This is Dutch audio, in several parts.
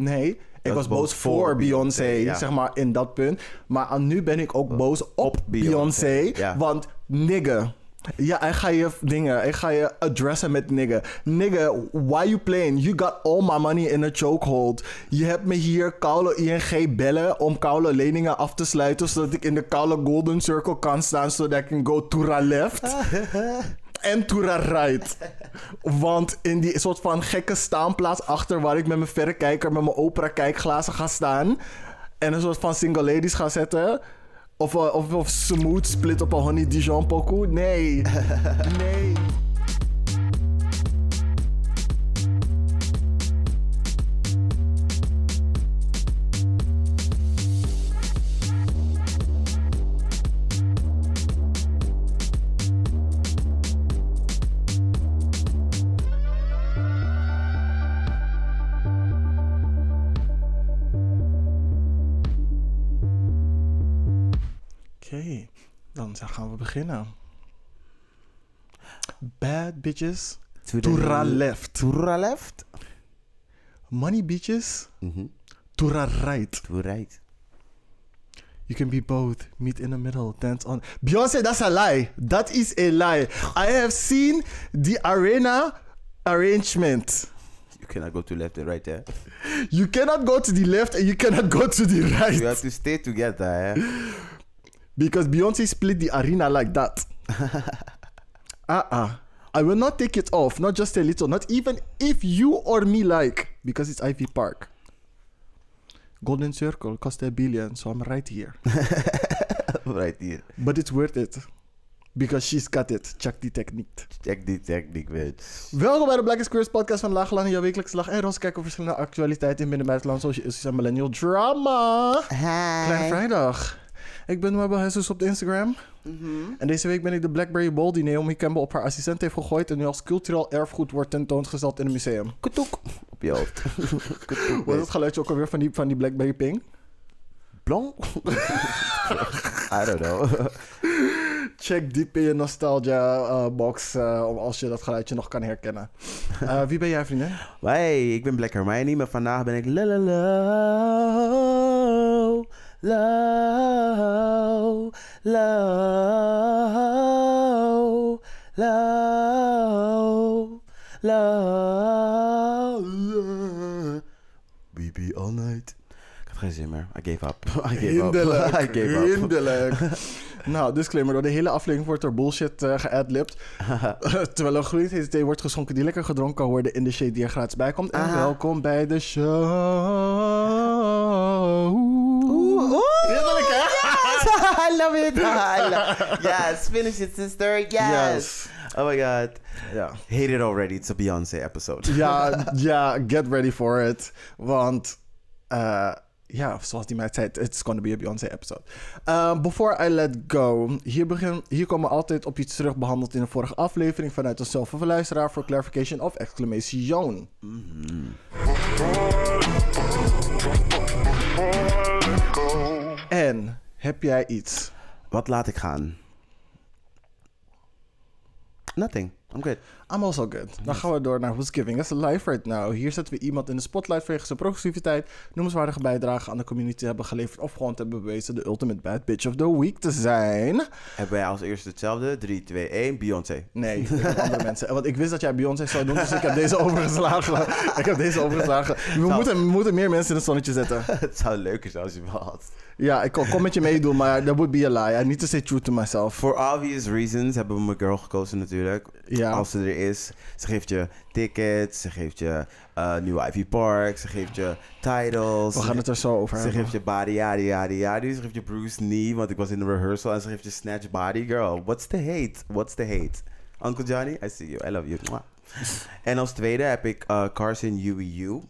Nee, ik was boos voor Beyoncé, ja. zeg maar, in dat punt. Maar aan nu ben ik ook boos op, op Beyoncé, ja. Want nigga. Ja, ik ga je dingen, ik ga je addressen met nigga. Nigga, why you playing? You got all my money in a chokehold. Je hebt me hier koude ING bellen om koude leningen af te sluiten, zodat ik in de koude golden circle kan staan, zodat ik kan go to left. en Toera right. Want in die soort van gekke staanplaats achter waar ik met mijn verrekijker, met mijn opera kijkglazen ga staan. En een soort van single ladies ga zetten. Of, eh, of, of smooth split op een Honey Dijon pokoe. Nee. nee. Dan gaan we beginnen. Bad bitches. To the Toera le- left. Toera left? Money bitches. Mhm. Toera right. To right. You can be both. Meet in the middle. Dance on. Beyoncé, that's a lie. That is a lie. I have seen the arena arrangement. You cannot go to left and right there. You cannot go to the left and you cannot go to the You right. have to stay together, hè? Because Beyoncé split the arena like that. uh-uh. I will not take it off. Not just a little. Not even if you or me like. Because it's Ivy Park. Golden Circle cost a billion, so I'm right here. right here. But it's worth it. Because she's got it. Check die techniek. Check die techniek, bitch. Welkom bij de Black Squares podcast van Laag Lang, jouw wekelijkse lag en roze kijken op verschillende actualiteiten in binnen- en buitenland, zoals je is en millennial drama. Kleine vrijdag. Ik ben Mabel Jesus op de Instagram. En deze week ben ik de Blackberry Bowl die Naomi Campbell op haar assistent heeft gegooid en nu als cultureel erfgoed wordt tentoongesteld in een museum. Kutuk. Op je hoofd. Wat is het geluidje ook alweer van die, van die Blackberry Ping? Blong? I don't know. Check diep in je nostalgia eh, box om als je dat geluidje nog kan herkennen. Eh, wie ben jij, vriendin? Hey, ik ben Black Hermione, maar vandaag ben ik la la low, low, low, low. We be all night. Ik had geen zin meer. I gave up. I gave Hinderlijk. up. I gave up. Hinderlijk. nou, disclaimer. Door de hele aflevering wordt er bullshit geadlibbed. Terwijl een hete thee wordt geschonken die lekker gedronken kan worden in de shade die er gratis bij komt. En Aha. welkom bij de show. Oeh, oeh. I love it. I love Yes, finish it, sister. Yes. Yes. Oh my god. Ja. Hate it already. It's a Beyoncé episode. Ja, ja, get ready for it. Want, eh, ja, zoals die meid zei, it's gonna be a Beyoncé episode. Uh, before I let go, hier, begin, hier komen we altijd op iets terug behandeld in de vorige aflevering vanuit onszelf of een luisteraar voor clarification of exclamation. En heb jij iets? Wat laat ik gaan? Nothing. I'm good. I'm also good. Dan gaan we door naar Who's Giving Us Life Right Now. Hier zetten we iemand in de spotlight vanwege zijn progressiviteit, noemenswaardige bijdrage aan de community hebben geleverd of gewoon te hebben bewezen de ultimate bad bitch of the week te zijn. Hebben wij als eerste hetzelfde? 3, 2, 1. Beyoncé. Nee, andere mensen. Want ik wist dat jij Beyoncé zou doen, dus ik heb deze overgeslagen. Ik heb deze overgeslagen. We Zou- moeten, we moeten meer mensen in het zonnetje zetten. Het zou leuker zijn als je me had. Ja, ik kom, met je meedoen, maar that would be a lie. I need to stay true to myself. For obvious reasons hebben we mijn girl gekozen natuurlijk. Ja. Als ze er is. Ze geeft je tickets. Ze geeft je eh, nieuwe Ivy Park. Ze geeft je titles. We gaan het er zo over Ze hebben. geeft je body, yadi, yadi, yadi. Ze geeft je Bruce Knee, want ik was in de rehearsal. En ze geeft je Snatch Body. Girl, what's the hate? What's the hate? Uncle Johnny, I see you. I love you. En als tweede heb ik eh, Carson UEU.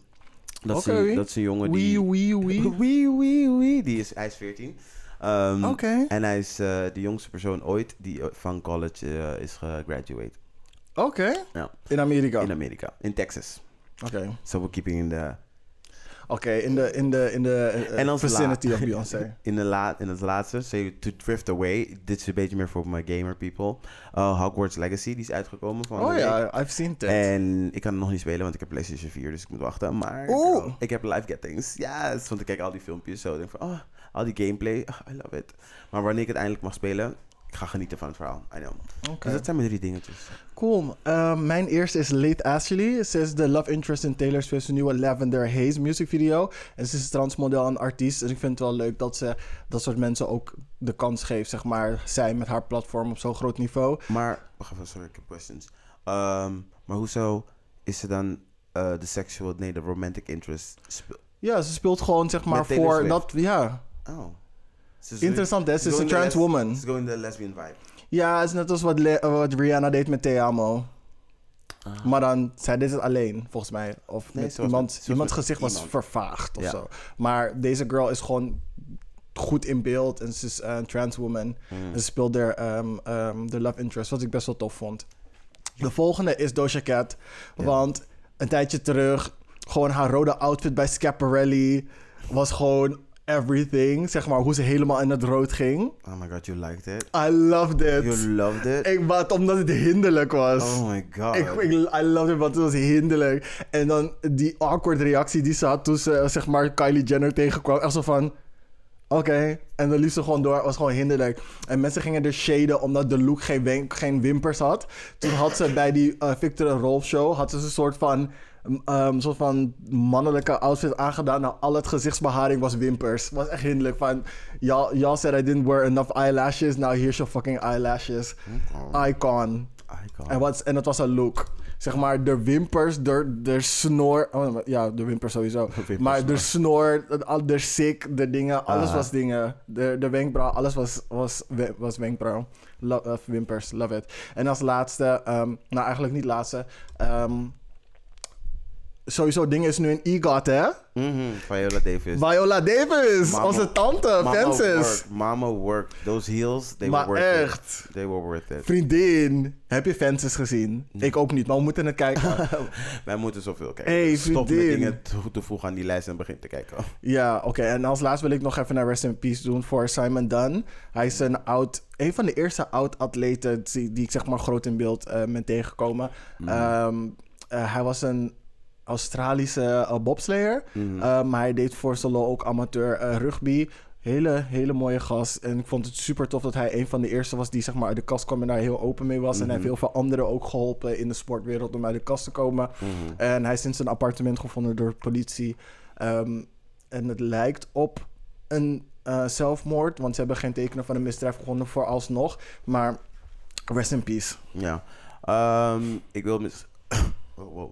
Dat, is een, dat is een jongen die... Wee, wee, wee. Wee, wee, wee. Die is, hij is 14. Ehm, Oké. En hij is eh, de jongste persoon ooit die van college eh, is gegraduate. Oké. Ja. In Amerika. In Amerika. In Texas. Oké. So we're keeping in the... Oké, in de, in de, in de eh, En als vicinity la- of Beyoncé. In, de la in het laatste, Say To Drift Away. Dit is een beetje meer voor mijn gamer people. Uh, Hogwarts Legacy, die is uitgekomen van Oh week. ja, I've seen it. En ik kan het nog niet spelen, want ik heb PlayStation 4, dus ik moet wachten. Maar girl, ik heb live gettings. Yes, want ik kijk al die filmpjes zo. Denk van, oh, al die gameplay. Oh, I love it. Maar wanneer ik het eindelijk mag spelen, ik ga genieten van het verhaal. I know. Oké. Dus dat zijn mijn drie dingetjes. Cool. Ehm, mijn eerste is Late Ashley. Ze is de love interest in Taylor Swift's nieuwe Lavender Haze muziekvideo. En ze is transmodel en artiest. Dus ik vind het wel leuk dat ze dat soort mensen ook de kans geeft, zeg maar. Zij met haar platform op zo'n groot niveau. Maar, wacht even, sorry, ik heb questions. Ehm, maar hoezo is ze dan eh, de sexual, nee, de romantic interest? Ja, ze speelt gewoon, zeg maar, voor Swift. dat... Ja, Oh. Ze is- interessant hè. Ze is een the trans woman. She's going the lesbian vibe. Ja, het is net als wat, Le- eh, wat Rihanna deed met Te Amo. Ah. Maar dan, zij deed het alleen, volgens mij. Of Nee, met ze iemand, met- ze iemands gezicht was vervaagd of Ja. zo. Maar deze girl is gewoon goed in beeld. En ze is eh, een trans woman. Hmm. En ze speelt de, ehm, ehm, de love interest, wat ik best wel tof vond. De volgende is Doja Cat. Ja. Want een tijdje terug, gewoon haar rode outfit bij Schiaparelli was gewoon everything. Zeg maar, hoe ze helemaal in het rood ging. Oh my god, you liked it? I loved it. You loved it? Ik, maar het- omdat het hinderlijk was. Oh my god. Ik, ik, I loved it, want het was hinderlijk. En dan die awkward reactie die ze had toen ze, zeg maar, Kylie Jenner tegenkwam. Echt zo van, oké. En dan liep ze gewoon door. Het was gewoon hinderlijk. En mensen gingen er shaden omdat de look geen, geen wimpers had. Toen had ze bij die eh, Victor Rolf show, had ze een soort van... um, soort van mannelijke outfit aangedaan. Nou, al het gezichtsbeharing was wimpers. Was echt hinderlijk. Van, y'all, y'all said I didn't wear enough eyelashes. Now here's your fucking eyelashes. Icon. icon. En, wat, en dat was een look. Zeg maar, de wimpers, de, de snor. Oh, ja, de wimpers sowieso. Wimpers, maar de snor, de, sik, de dingen, alles Ah. was dingen. De, de wenkbrauw, alles was, was, was wenkbrauw. Wimpers, love it. En als laatste, ehm, nou eigenlijk niet laatste. ehm, sowieso, ding is nu een EGOT, hè? Mhm, Viola Davis. Viola Davis, Mama- onze tante, Mama Fences. worked. Mama worked. Those heels, they Maar were worth echt. it. They were worth it. Vriendin, heb je Fences gezien? Ik ook niet, maar we moeten het kijken. Wij moeten zoveel kijken. Hey, Stop met dingen toe te voegen aan die lijst en begin te kijken. Ja, oké. En als laatste wil ik nog even naar Rest in Peace doen voor Simon Dunn. Hij is een oud, een van de eerste oud-atleten die, die ik zeg maar groot in beeld eh, ben tegengekomen. Ehm, eh, hij was een Australische eh, bobslayer. Mhm. Eh, maar hij deed voor solo ook amateur eh, rugby. Hele, hele mooie gast. En ik vond het super tof dat hij een van de eerste was die zeg maar uit de kast kwam en daar heel open mee was. En hij heeft heel veel anderen ook geholpen in de sportwereld om uit de kast te komen. Mhm. En hij is in zijn appartement gevonden door de politie. Ehm, en het lijkt op een zelfmoord, want ze hebben geen tekenen van een misdrijf gevonden vooralsnog. Maar rest in peace. Ja. Ehm, ik wil... Mis... oh, wow.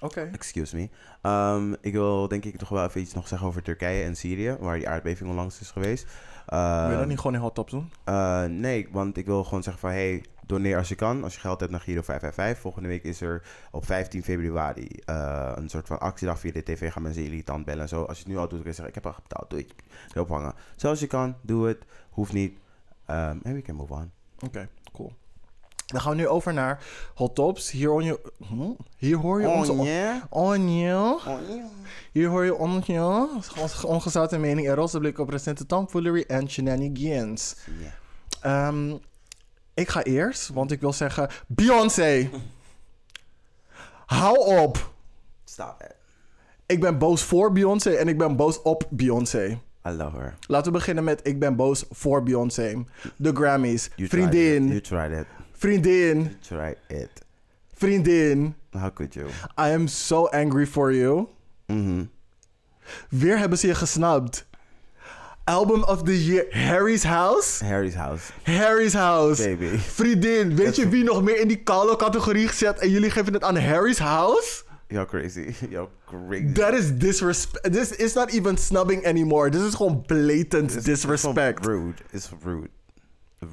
Oké. Excuse me. Ehm, ik wil denk ik toch wel even iets nog zeggen over Turkije en Syrië, waar die aardbeving onlangs is geweest. Wil je Ehm, dat niet gewoon in hot tops doen? Eh, nee, want ik wil gewoon zeggen van... Hey, doneer als je kan. Als je geld hebt naar Giro 555. Volgende week is er op 15 februari... eh, een soort van actiedag via de tv. Gaan mensen irritant bellen en zo. Als je het nu al doet, kan je zeggen... Ik heb al betaald, doe ik. Erop hangen. Zoals je kan, doe het. Hoeft niet. Ehm en we can move on. Oké. Dan gaan we nu over naar hot tops. Hier hoor je, hm? Hier hoor je onze... Oh yeah. Hier hoor je onze ongezouten mening en roze blik op recente tomfoolery en shenanigans. Yeah. Ik ga eerst, want ik wil zeggen... Beyoncé! Hou op! Stop it. Ik ben boos voor Beyoncé en ik ben boos op Beyoncé. I love her. Laten we beginnen met ik ben boos voor Beyoncé. De Grammys. You tried it. vriendin, You tried it. Vriendin, tried it. vriendin. How could you? I am so angry for you. Mhm. Weer hebben ze je gesnapt. Album of the Year, Harry's House? Harry's house. Harry's House. Baby. Vriendin, weet je wie nog meer in die koude categorie gezet en jullie geven het aan Harry's House? You're crazy. You're crazy. That is disrespect. This is not even snubbing anymore. This is gewoon blatant disrespect. It's rude. It's rude.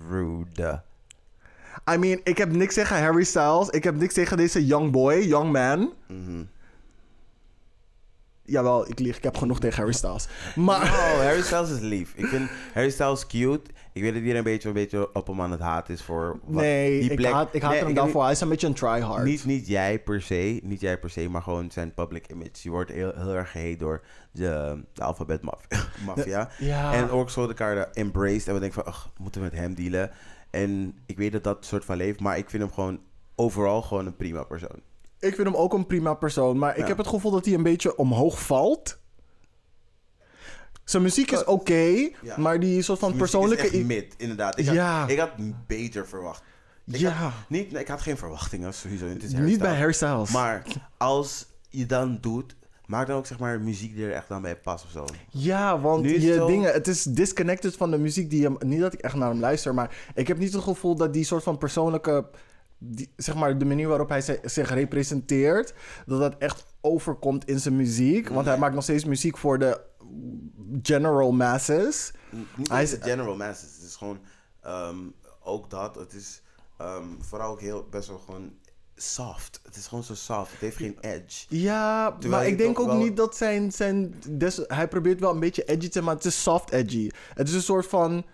Rude. I mean, ik heb niks tegen Harry Styles. Ik heb niks tegen deze young boy, young man. Mhm. Jawel, ik lieg. Ik heb genoeg tegen Harry Styles. Maar... Oh, Harry Styles is lief. Ik vind Harry Styles cute. Ik weet dat hij een beetje, een beetje op hem aan het haat is voor... wat- nee, die ik plek- haat, ik haat Nee, hem ik- daarvoor. Hij is een beetje een tryhard. Niet, niet jij per se, niet jij per se, maar gewoon zijn public image. Die wordt heel, heel erg gehate door de, de alfabet maf- mafia. Ja. En ook zo elkaar embraced. En we denken van, ach, moeten we met hem dealen? En ik weet dat dat soort van leeft, maar ik vind hem gewoon overal gewoon een prima persoon. Ik vind hem ook een prima persoon. Maar ik Ja. heb het gevoel dat hij een beetje omhoog valt. Zijn muziek is oké, Ja. maar die soort van persoonlijke... is echt mid, inderdaad. Ik had, Ja. ik had beter verwacht. Ik Ja. had, niet, nee, ik had geen verwachtingen sowieso. Het is Niet bij Styles. Harry Styles. Maar als je dan doet, maak dan ook zeg maar muziek die er echt dan bij past of zo. Ja, want Nu je zo- dingen, het is disconnected van de muziek die hem. Niet dat ik echt naar hem luister, maar ik heb niet het gevoel dat die soort van persoonlijke. Die, zeg maar de manier waarop hij zi- zich representeert, dat dat echt overkomt in zijn muziek. Want hij maakt nog steeds muziek voor de general masses. Niet Hij is- general masses. Het is gewoon ehm, ook dat. Het is ehm, vooral ook heel best wel gewoon soft. Het is gewoon zo soft. Het heeft geen edge. Ja, Terwijl maar ik denk ook wel- niet dat zijn. zijn des, hij probeert wel een beetje edgy te zijn, maar het is soft edgy. Het is een soort van.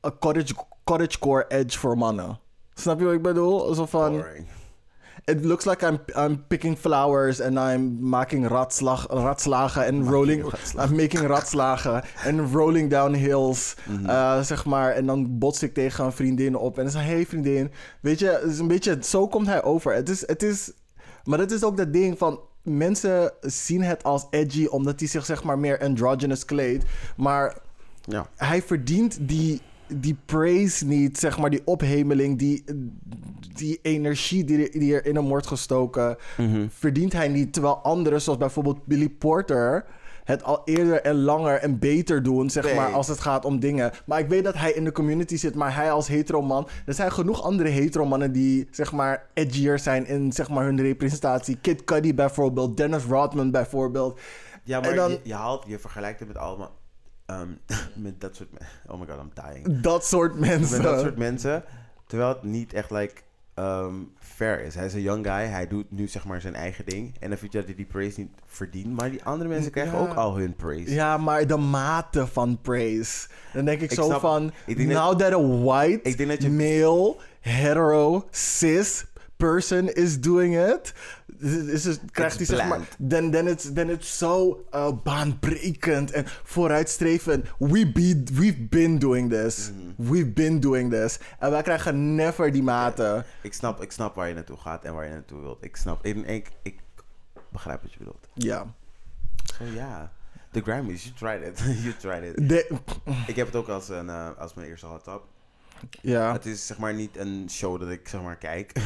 Een cottage, cottagecore edge voor mannen. Snap je wat ik bedoel? Zo van. Boring. It looks like I'm, I'm picking flowers and I'm making ratslag, ratslagen en rolling. I'm making ratslagen en rolling down hills, Mhm. eh, zeg maar. En dan bots ik tegen een vriendin op en dan zeg hey vriendin. Weet je, het is een beetje, zo komt hij over. Het is, het is, maar dat is ook dat ding van, mensen zien het als edgy omdat hij zich zeg maar meer androgynous kleedt. Maar Ja. hij verdient die, die praise niet, zeg maar, die ophemeling, die, die energie die, die er in hem wordt gestoken, verdient hij niet. Terwijl anderen, zoals bijvoorbeeld Billy Porter, het al eerder en langer en beter doen, zeg Nee. maar, als het gaat om dingen. Maar ik weet dat hij in de community zit, maar hij als hetero man, er zijn genoeg andere hetero mannen die, zeg maar, edgier zijn in, zeg maar, hun representatie. Kid Cudi bijvoorbeeld, Dennis Rodman bijvoorbeeld. Ja, maar dan- je, je haalt, je vergelijkt het met allemaal, ehm, met dat soort, oh my god, I'm dying. Dat soort mensen. Met dat soort mensen, terwijl het niet echt like ehm, fair is. Hij is een young guy, hij doet nu zeg maar zijn eigen ding en dan vind je dat hij die praise niet verdient, maar die andere mensen krijgen Ja. ook al hun praise. Ja, maar de mate van praise. Dan denk ik, Ik zo snap- van... ik denk dat- now that a white, dat je- male, hetero, cis person is doing it... Is het, krijgt hij zeg maar... Dan, dan, it's zo uh, baanbrekend en vooruitstrevend. We be, we've been doing this. Mhm. We've been doing this. En wij krijgen never die mate. Ik snap, ik snap waar je naartoe gaat en waar je naartoe wilt. Ik snap, ik, ik, ik begrijp wat je bedoelt. Ja. Zo ja, de Grammys, you tried it. you tried it. De, Ik heb het ook als, een, eh, als mijn eerste hot top. ja. Het is zeg maar niet een show dat ik zeg maar kijk.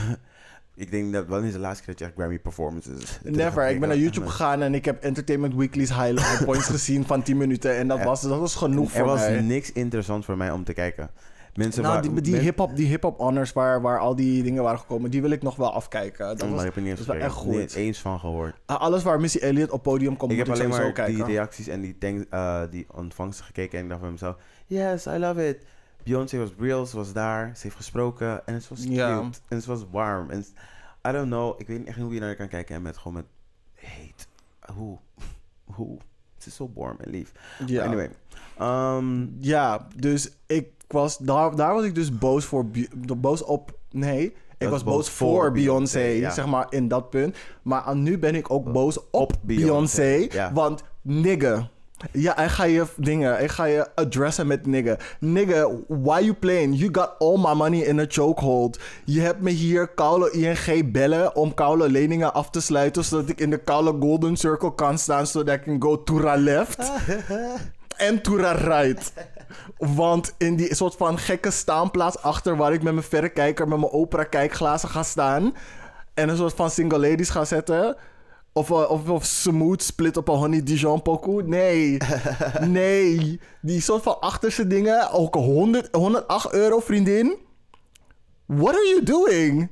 ik denk dat wel niet de laatste keer dat je echt Grammy performances. Never. Ik ben naar YouTube gegaan en ik heb Entertainment Weekly's highlight points gezien van 10 minuten. En dat, was, dat was genoeg Er voor was mij. niks interessant voor mij om te kijken. Mensen Nou, waar- die, die men- hip-hop die hip-hop honors waar, waar al die dingen waren gekomen, die wil ik nog wel afkijken. Dat Oh, was, daar heb ik niet was wel echt goed. niet eens van gehoord. Ah, alles waar Missy Elliott op podium komt, ik heb ik alleen maar kijken. die reacties en die, tank, eh, die ontvangsten gekeken en ik dacht bij mezelf, yes, I love it. Beyoncé was real, ze was daar, ze heeft gesproken en het was cute Ja. en het was warm. En I don't know, ik weet niet echt hoe je naar kan kijken en met gewoon met hate. Hoe? Hoe? Het is zo warm en lief. ja. Anyway. ehm, ja, dus ik was, daar, daar was ik dus boos, voor, boos op, nee, ik was boos boos voor Beyoncé, ja. zeg maar, in dat punt. Maar nu ben ik ook boos op, op Beyoncé, ja. want nigga... Ja, ik ga je dingen, ik ga je addressen met nigga. Nigga, why you playing? You got all my money in a chokehold. Je hebt me hier koude ING bellen om koude leningen af te sluiten, zodat ik in de koude golden circle kan staan, zodat ik kan go to left en to right. Want in die soort van gekke staanplaats achter waar ik met mijn verrekijker, met mijn opera kijkglazen ga staan en een soort van single ladies ga zetten. Of, eh, of, of smooth split op een Honey Dijon pokoe. Nee. nee. Die soort van achterste dingen. Ook 100, 108 euro, vriendin. What are you doing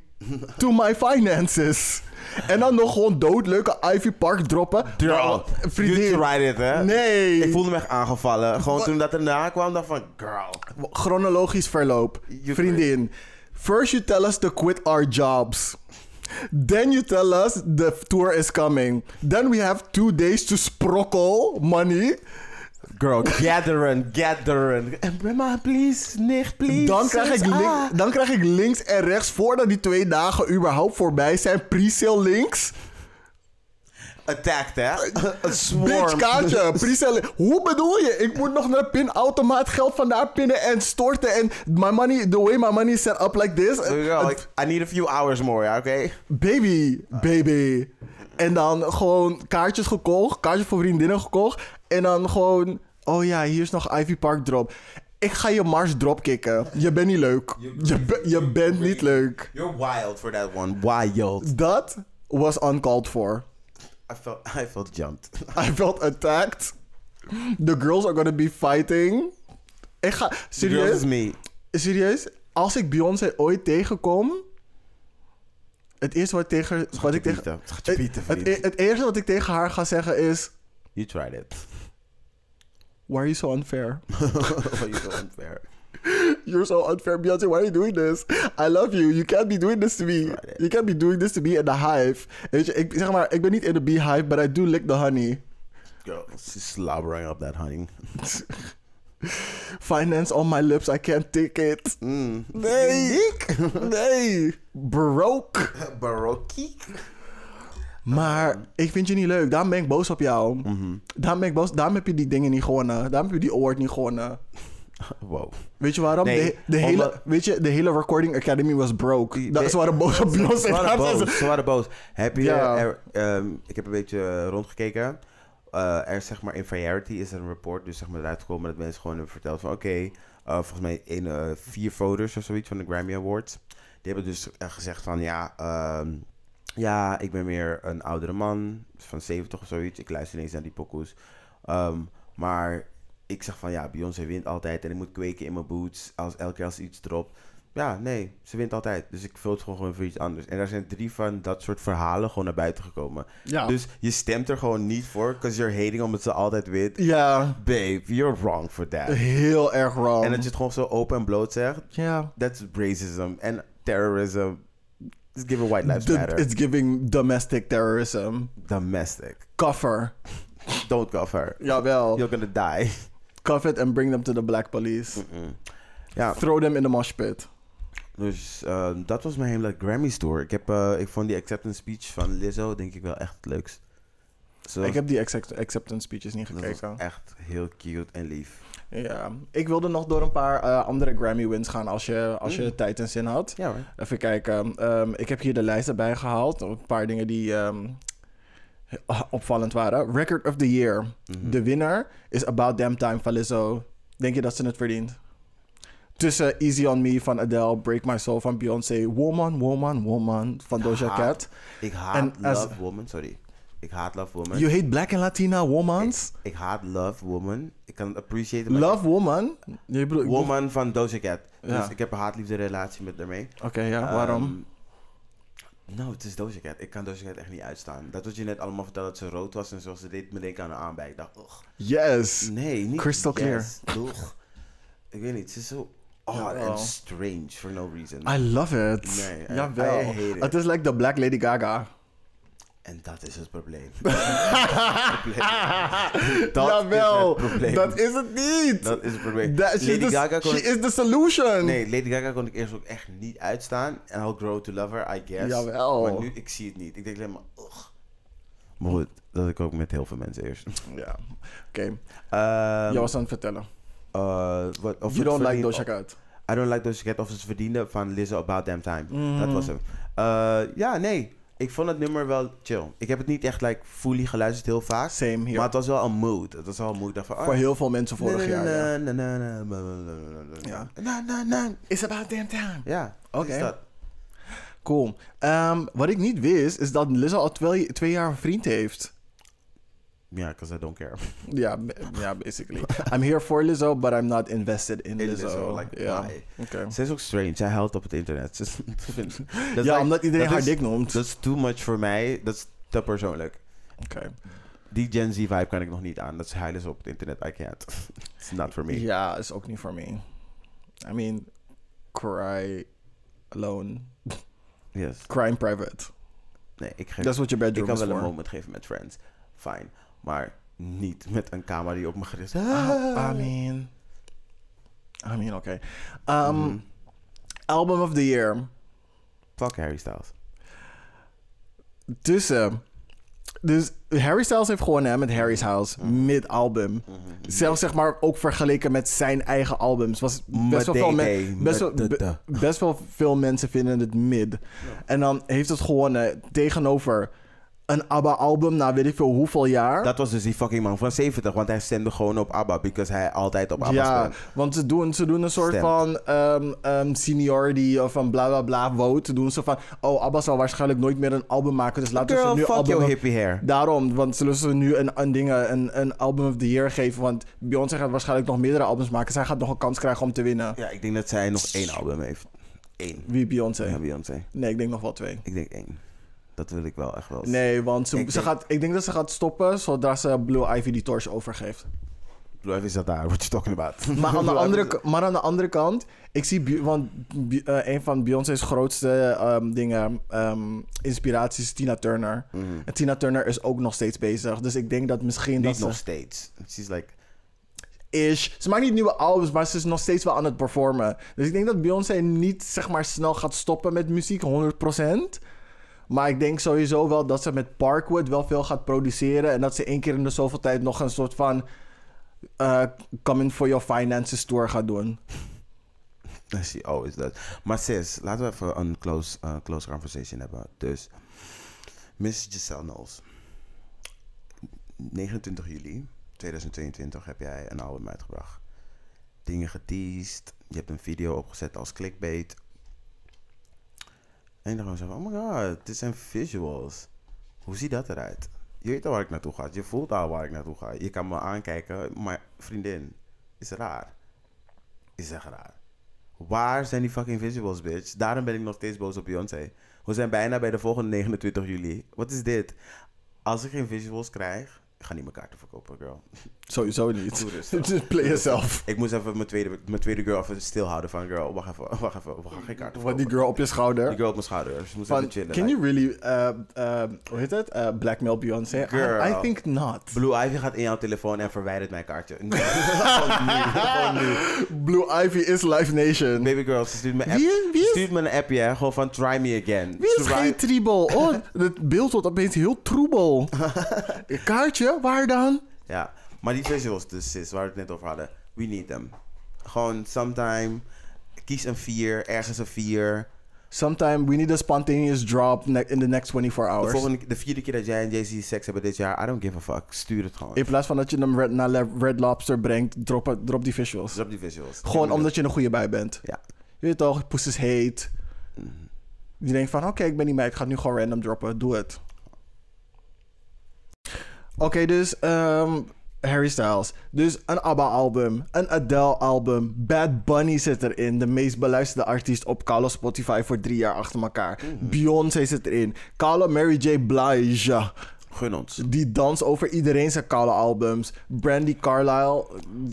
to my finances? En dan nog gewoon doodleuke Ivy Park droppen. Girl, Nou, vriendin. you tried it, hè? Nee. Ik voelde me echt aangevallen. Gewoon toen dat erna kwam, dacht van, girl. Chronologisch verloop. You Vriendin. First you tell us to quit our jobs. Then you tell us the tour is coming. Then we have two days to sprokkle money. Girl, gatheren, gatheren. En Brema, please, nicht, please. Dan krijg, ik link- ah. dan krijg ik links en rechts, voordat die twee dagen überhaupt voorbij zijn, pre-sale links. Attacked, hè? Een swarm. Bitch. Hoe bedoel je? Ik moet nog naar de pinautomaat geld vandaar pinnen en storten. En my money, the way my money is set up like this. Girl, like, I need a few hours more, ja, oké? Baby, baby. En dan gewoon kaartjes gekocht, kaartjes voor vriendinnen gekocht. En dan gewoon, oh ja, hier is nog Ivy Park drop. Ik ga je Mars dropkicken. Je bent niet leuk. Je, be- je bent niet leuk. You're wild for that one. Wild. Dat was uncalled for. I felt, I felt jumped. I felt attacked. The girls are gonna be fighting. Ik ga, Serieus? serieus, is me. serieus, als ik Beyoncé ooit tegenkom, het eerste wat, ik tegen, wat ik tegen, het, het, e- het eerste wat ik tegen haar ga zeggen is, You tried it. why are you so unfair? Why you so unfair? You're so unfair, Beyoncé. Why are you doing this? I love you. You can't be doing this to me. You can't be doing this to me in the hive. Weet je, ik zeg maar, ik ben niet in de beehive, but I do lick the honey. Girl, she's slobbering up that honey. Finance on my lips, I can't take it. Mm. Nee, nee, broke. Baroque. Maar ik vind je niet leuk. Daarom ben ik boos op jou. Daarom ben ik boos. Daarom heb je die dingen niet gewonnen. Daarom heb je die award niet gewonnen. Wow. Weet je waarom? Nee, de, de hele, weet je, de hele Recording Academy was broke. Dat ze waren boos op Beyoncé. Ze waren boos. Ze waren boos. Heb je... Ja. er- ehm, ik heb een beetje rondgekeken. Eh, er is zeg maar in Variety is er een report dus zeg maar eruit gekomen dat mensen gewoon hebben verteld van oké, eh, volgens mij een, eh, vier voters of zoiets van de Grammy Awards. Die hebben dus gezegd van ja, ehm, ja, ik ben meer een oudere man van 70 of zoiets. Ik luister ineens naar die pokoes. Ehm, maar ik zeg van ja, Beyoncé wint altijd en ik moet kweken in mijn boots als elke keer als ze iets dropt. Ja, nee, ze wint altijd. Dus ik vul het gewoon, gewoon voor iets anders. En daar zijn drie van dat soort verhalen gewoon naar buiten gekomen. Ja. Dus je stemt er gewoon niet voor, because you're hating omdat ze altijd wint. Ja, Babe, you're wrong for that. heel erg wrong. En dat je het gewoon zo open en bloot zegt, Ja. that's racism en terrorism. It's giving white lives The- matter. it's giving domestic terrorism. Domestic. Cover. Don't cover. Jawel. You're gonna die. Cuff it and bring them to the black police. Ja, Throw them in the mosh pit. dus eh, dat was mijn hele Grammy tour. Ik, heb, eh, ik vond die acceptance speech van Lizzo denk ik wel echt het leukst. Ik heb die accept- acceptance speeches niet dat was gekeken. echt heel cute en lief. Ja. Ik wilde nog door een paar eh, andere Grammy wins gaan als je, als je Mm. tijd en zin had. Ja hoor. Even kijken. Ehm, ik heb hier de lijst erbij gehaald. Een paar dingen die ehm, opvallend waren. Record of the Year. Mhm. De winnaar is About Damn Time van Lizzo. Denk je dat ze het verdient? Tussen Easy On Me van Adele, Break My Soul van Beyoncé, Woman, Woman, Woman van Doja Cat. Ik haat En Love Woman, sorry. Ik haat Love Woman. You hate Black and Latina Womans? Ik haat Love Woman. Ik kan het appreciëren. Love Woman? Je bedoelt, Woman van Doja Cat. Ja. Dus ik heb een haatliefde relatie met daarmee. Oké, ja, waarom? Nou, het is Doja Cat. Ik kan Doja Cat echt niet uitstaan. Dat wat je net allemaal vertelde dat ze rood was en zoals ze deed me denken aan een aanbij. Ik dacht, ugh. Yes. Nee, niet Crystal clear. yes. Ugh. Ik weet niet, ze is zo odd Jawel. and strange for no reason. I love it. Nee, Jawel. I hate it. Het is like the Black Lady Gaga. En dat is het probleem. dat is het Jawel, probleem. dat is het niet. Dat is het probleem. That- Lady the- Gaga kon she ik- is the solution. Nee, Lady Gaga kon ik eerst ook echt niet uitstaan. En I'll grow to love her, I guess. Jawel. Maar nu, ik zie het niet. Ik denk alleen maar, ugh. Maar goed, dat ik ook met heel veel mensen eerst. Ja, oké. Ehm, Jij was aan het vertellen. eh, of You het don't like Doja Cat. I don't like Doja Cat of ze het verdienden van Lizzo About Damn Time. Dat was hem. Eh, ja, nee. Ik vond het nummer wel chill. Ik heb het niet echt like, fully geluisterd heel vaak. Same hier. Maar het was wel een mood. Het was wel een mood. Voor ah, heel veel mensen vorig jaar. Ja. It's about damn time. Ja, Oké. Cool. Ehm, wat ik niet wist, is dat Lizzo al twee, twee jaar een vriend heeft. Ja, because I don't care. Ja, b- ja, basically. I'm here for Lizzo, but I'm not invested in, In Lizzo. Lizzo, like, ja. why? Oké. Ze is ook strange. Zij huilt op het internet. Is- ik dat is Ja, like- omdat iedereen dat haar is- dik noemt. Dat is too much voor mij. Dat is te persoonlijk. Oké. Die Gen Z vibe kan ik nog niet aan. Dat ze huilen op het internet. I can't. It's not for me. Ja, is ook niet voor me. I mean, cry alone. Yes. Cry in private. Nee, ik geef... That's what your ik bedroom kan is wel een for. moment geven met friends. Fijn. Maar niet met een camera die op me gericht is. Ah, I mean... I mean, oké. Um, Mhm. Album of the year. Fuck Harry Styles. Tussen... Dus Harry Styles heeft gewonnen hè, met Harry's House. Mid-album. Mhm. Zelfs zeg maar ook vergeleken met zijn eigen albums. Was best wel, veel men- best, wel, be- best wel veel mensen vinden het mid. En dan heeft het gewonnen tegenover een ABBA-album na weet ik veel hoeveel jaar. Dat was dus die fucking man van 70, want hij stemde gewoon op ABBA, because hij altijd op ABBA ja, want ze doen, ze doen een soort van ehm, ehm, seniority of van bla bla bla vote. Doen ze van, oh, ABBA zal waarschijnlijk nooit meer een album maken, dus laten we Girl, ze nu fuck album... your hippie hair. Daarom, want zullen ze nu een, een, dingen, een, een album of the year geven? Want Beyoncé gaat waarschijnlijk nog meerdere albums maken. Zij gaat nog een kans krijgen om te winnen. Ja, ik denk dat zij nog één album heeft. Eén. Wie Beyoncé? Ja, Beyoncé. Nee, ik denk nog wel twee. Ik denk één. Dat wil ik wel echt wel. Nee, want ze, Ik ze denk- gaat, ik denk dat ze gaat stoppen zodra ze Blue Ivy die torch overgeeft. Blue Ivy is dat daar, what you talking about? Maar aan de andere, maar aan de andere kant, ik zie, want eh, een van Beyoncé's grootste ehm, dingen, ehm, inspiraties is Tina Turner. Mhm. En Tina Turner is ook nog steeds bezig. Dus ik denk dat misschien dat nog ze steeds. She's like... is. Ze maakt niet nieuwe albums, maar ze is nog steeds wel aan het performen. Dus ik denk dat Beyoncé niet zeg maar snel gaat stoppen met muziek, 100%. Maar ik denk sowieso wel dat ze met Parkwood wel veel gaat produceren. En dat ze één keer in de zoveel tijd nog een soort van eh Coming for Your Finances tour gaat doen. She always does. Maar sis, laten we even een close, uh, close conversation hebben. Dus, Miss Giselle Knowles. 29 juli 2022 heb jij een album uitgebracht. Dingen geteased. Je hebt een video opgezet als clickbait. En dan zo van, oh my god, dit zijn visuals. Hoe ziet dat eruit? Je weet al waar ik naartoe ga. Je voelt al waar ik naartoe ga. Je kan me aankijken, maar vriendin, is raar. Is echt raar. Waar zijn die fucking visuals, bitch? Daarom ben ik nog steeds boos op Beyoncé. We zijn bijna bij de volgende 29 juli. Wat is dit? Als ik geen visuals krijg, ga niet mijn kaarten verkopen, girl. Sowieso niet. Doe rustig. Just play yourself. Ik moest even mijn tweede, mijn tweede girl even stilhouden van, girl, wacht even, wacht even, we gaan geen Van verkopen. die girl op je schouder. Die girl op mijn schouder. Ze moest Van, even chillen. can you really, uh, uh, hoe heet het? Uh, blackmail Beyoncé? I, Girl. I think not. Blue Ivy gaat in jouw telefoon en verwijdert mijn kaartje. Nee, gewoon nu. Blue Ivy is Live Nation. Baby girl, ze stuurt me, app, Wie wie is- stuurt me een appje, hè, gewoon van try me again. Wie is Try- geen tribal? Oh, het beeld wordt opeens heel troebel. Kaartje, waar dan? Ja, maar die visuals dus, sis, waar we het net over hadden. We need them. Gewoon sometime, kies een 4, ergens een 4. Sometime we need a spontaneous drop in the next 24 De, hours. volgende, de vierde keer dat jij en Jay-Z seks hebben dit jaar, I don't give a fuck. Stuur het gewoon. In plaats van dat je hem red, naar Red Lobster brengt, drop, drop die visuals. Drop die visuals. Gewoon omdat je een goede bij bent. Ja. Je weet toch, poes is heet. Je denkt van, oké, ik ben niet mee, ik ga het nu gewoon random droppen. Doe het. Oké, dus ehm, Harry Styles. Dus een ABBA-album, een Adele-album. Bad Bunny zit erin. De meest beluisterde artiest op Kalo Spotify voor drie jaar achter elkaar. Beyoncé zit erin. Kalo Mary J. Blige. Gun ons. Die dans over iedereen zijn koude albums. Brandy Carlisle.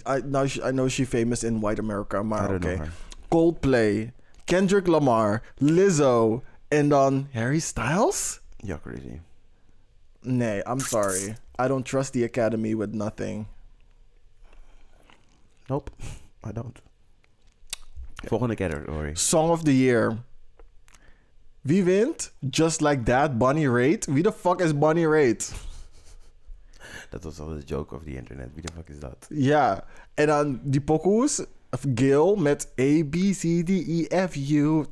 I, now she- I know she famous in white America, maar oké. know her. Coldplay. Kendrick Lamar. Lizzo. En dan Harry Styles? Ja, crazy. Nee, I'm sorry. I don't trust the Academy with nothing. Nope, I don't. Volgende category. Song of the Year. Wie wint? Just Like That, Bonnie Raitt. Wie the fuck is Bonnie Raitt? Dat was al de joke of the internet. Wie de fuck is dat? Ja, en dan die pokoes. Of Gil met A, B, C, D, E, F, U.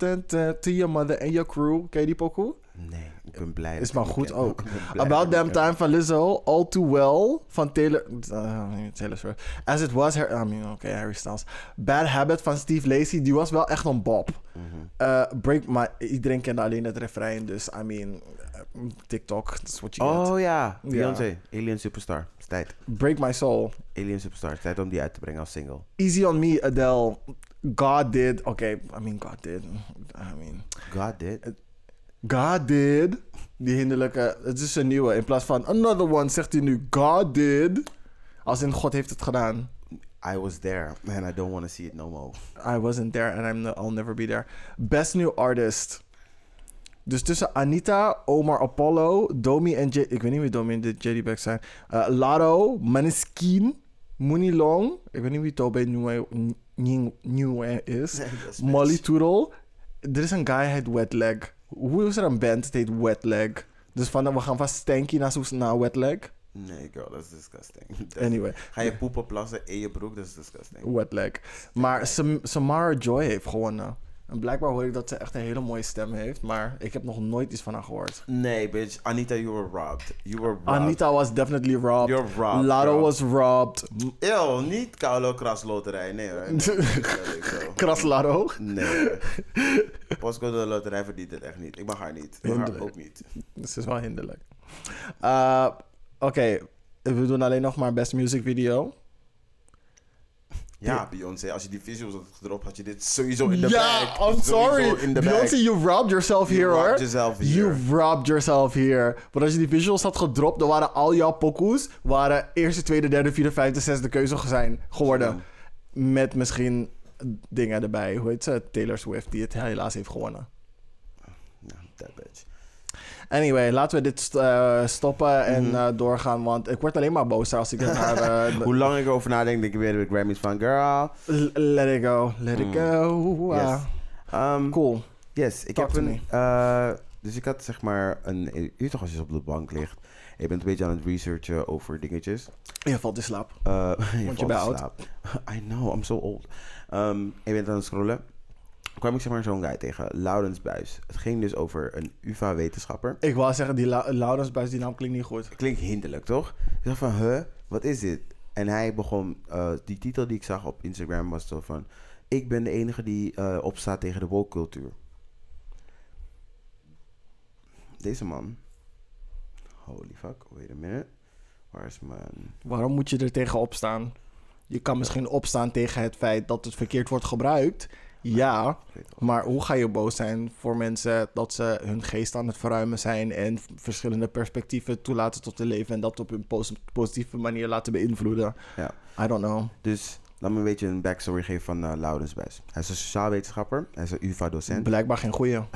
To your mother and your crew. Ken je die pokoe? Nee, ik ben blij. Is maar goed ook. About Damn. Time van Lizzo. All Too Well van Taylor... Uh, Taylor Swift. As It Was... Har- I mean, oké, Harry Styles. Bad Habit van Steve Lacey. Die was wel echt een bop. Mhm. Uh, break... Maar iedereen kende alleen het refrein. Dus, I mean... TikTok. That's what you get. Oh ja, Beyoncé. Alien Superstar. Is tijd. Break My Soul. Alien Superstar. Is tijd om die uit te brengen als single. Easy on Me, Adele. God Did. Oké, I mean, God Did. I mean... God did. God did. Die hinderlijke. Het is een nieuwe. In plaats van another one zegt hij nu God did. Als in God heeft het gedaan. I was there. Man, I don't want to see it no more. I wasn't there and I'm, I'll never be there. Best new artist. Dus tussen Anita, Omar Apollo, Domi en J... Ik weet niet wie Domi en de JD Back zijn. Eh Lado, Maneskin, Mooney Long. Ik weet niet wie Tobe Nieuwe Nieuw- Nieuwe is. Molly Toodle. Er is een guy, heet Wet Leg. Hoe is er een band, het heet Wet Leg? Dus van, we gaan van Stanky naar, naar Wet Leg. Nee, girl, dat is disgusting. Anyway, Ga je poepen plassen in je broek? Dat is disgusting. Wet Leg. Maar Sam- Samara Joy heeft gewonnen. En blijkbaar hoor ik dat ze echt een hele mooie stem heeft. Maar ik heb nog nooit iets van haar gehoord. Nee, bitch. Anita, you were robbed. You were robbed. Anita was definitely robbed. You're robbed, Lado was robbed. Eeuw, niet koude krasloterij. Nee dat. Kras Lado. Nee. Postcode loterij verdient het echt niet. Ik mag haar niet. Ik mag haar ook niet. Dus is wel hinderlijk. Uh, Oké, we doen alleen nog maar best music video. Ja, Beyoncé, als je die visuals had gedropt, had je dit sowieso in de ja, bag. I'm Sowieso sorry. Beyoncé, you robbed yourself You here, robbed hoor. yourself here. You robbed yourself here. Want als je die visuals had gedropt, dan waren al jouw pokoes... waren eerste, tweede, derde, vierde, vijfde, zesde keuze zijn geworden. Met misschien dingen erbij. Hoe heet ze? Taylor Swift, die het helaas heeft gewonnen. Ja, that bitch. Anyway, laten we dit eh, stoppen en Mhm. eh, doorgaan. Want ik word alleen maar boos als ik naar... eh, Hoe lang ik erover nadenk, denk ik weer de Grammys van girl. L- Let it go, let it Mm. go. Yes. Um, Cool. Yes, ik Talk heb een. dus ik had zeg maar een. Weet toch als je op de bank ligt. en Je bent een beetje aan het researchen over dingetjes. Je valt in slaap. Je Want je bent oud. I know, I'm so old. Um, je bent aan het scrollen. Kwam ik zeg maar zo'n guy tegen, Laurens Buis. Het ging dus over een UvA-wetenschapper. Ik wou zeggen, die La Laurensbuis, die naam klinkt niet goed. Klinkt hinderlijk, toch? Ik dacht van, huh, wat is dit? En hij begon, eh, die titel die ik zag op Instagram was zo van... Ik ben de enige die eh, opstaat tegen de woke-cultuur. Deze man... Holy fuck, wait a minute. Waar is mijn... Waarom moet je er tegen opstaan? Je kan misschien opstaan tegen het feit dat het verkeerd wordt gebruikt. Ja, maar hoe ga je boos zijn voor mensen dat ze hun geest aan het verruimen zijn en verschillende perspectieven toelaten tot te leven en dat op een pos- positieve manier laten beïnvloeden? Ja. I don't know. Dus laat me een beetje een backstory geven van eh Laurens Buis. Hij is een sociaal wetenschapper. Hij is een UvA-docent. Blijkbaar geen goeie.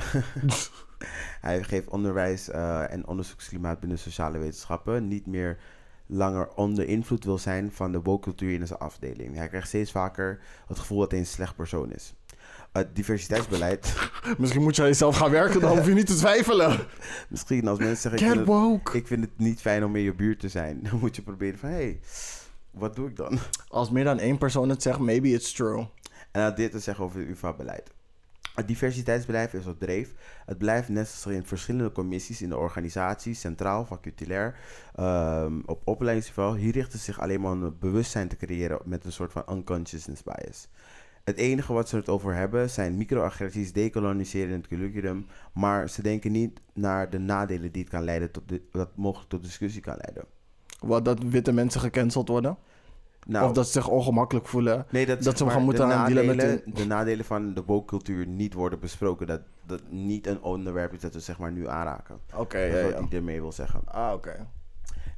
Hij geeft onderwijs eh, en onderzoeksklimaat binnen sociale wetenschappen. Niet meer langer onder invloed wil zijn van de woke-cultuur in zijn afdeling. Hij krijgt steeds vaker het gevoel dat hij een slecht persoon is. Het diversiteitsbeleid. Misschien moet je aan jezelf gaan werken, dan hoef je niet te twijfelen. Misschien als mensen zeggen: ik vind, het, ik vind het niet fijn om in je buurt te zijn. Dan moet je proberen van: hé, hey, wat doe ik dan? Als meer dan één persoon het zegt, maybe it's true. En had dit te zeggen over het UvA-beleid. Het diversiteitsbeleid is op dreef. Het blijft net zoals in verschillende commissies in de organisatie, centraal, faculair, ehm, op opleidingsniveau. Hier richten ze zich alleen maar om een bewustzijn te creëren met een soort van unconsciousness bias. Het enige wat ze het over hebben zijn microagressies, decoloniseren in het curriculum, maar ze denken niet naar de nadelen die het kan leiden tot de, dat mogelijk tot discussie kan leiden. Wat dat witte mensen gecanceld worden. Nou, of dat ze zich ongemakkelijk voelen. Nee, dat, Dat ze maar, gaan moeten de aan dealen met nadelen, de nadelen van de woke-cultuur niet worden besproken. Dat dat niet een onderwerp is dat we zeg maar nu aanraken. Oké, Dat ja, wat ja. ermee wil zeggen. Ah, oké.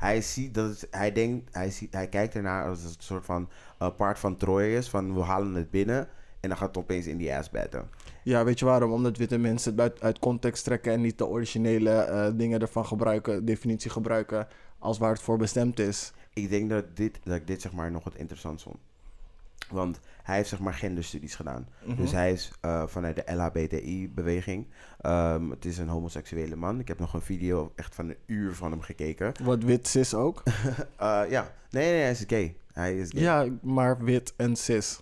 Hij ziet dat het, hij denkt, hij, ziet, hij kijkt ernaar als een soort van uh, paard van Troje is. Van we halen het binnen en dan gaat het opeens in die ass batten. Ja, weet je waarom? Omdat witte mensen het uit, uit context trekken en niet de originele eh, dingen ervan gebruiken, definitie gebruiken, als waar het voor bestemd is. Ik denk dat, dit, dat ik dit zeg maar nog wat interessant vond. Want hij heeft zeg maar genderstudies gedaan. Mhm. Dus hij is uh, vanuit de LHBTI-beweging. Um, het is een homoseksuele man. Ik heb nog een video echt van een uur van hem gekeken. Wat wit cis ook? uh, ja, nee, nee, hij is gay. Hij is gay. Ja, maar wit en cis.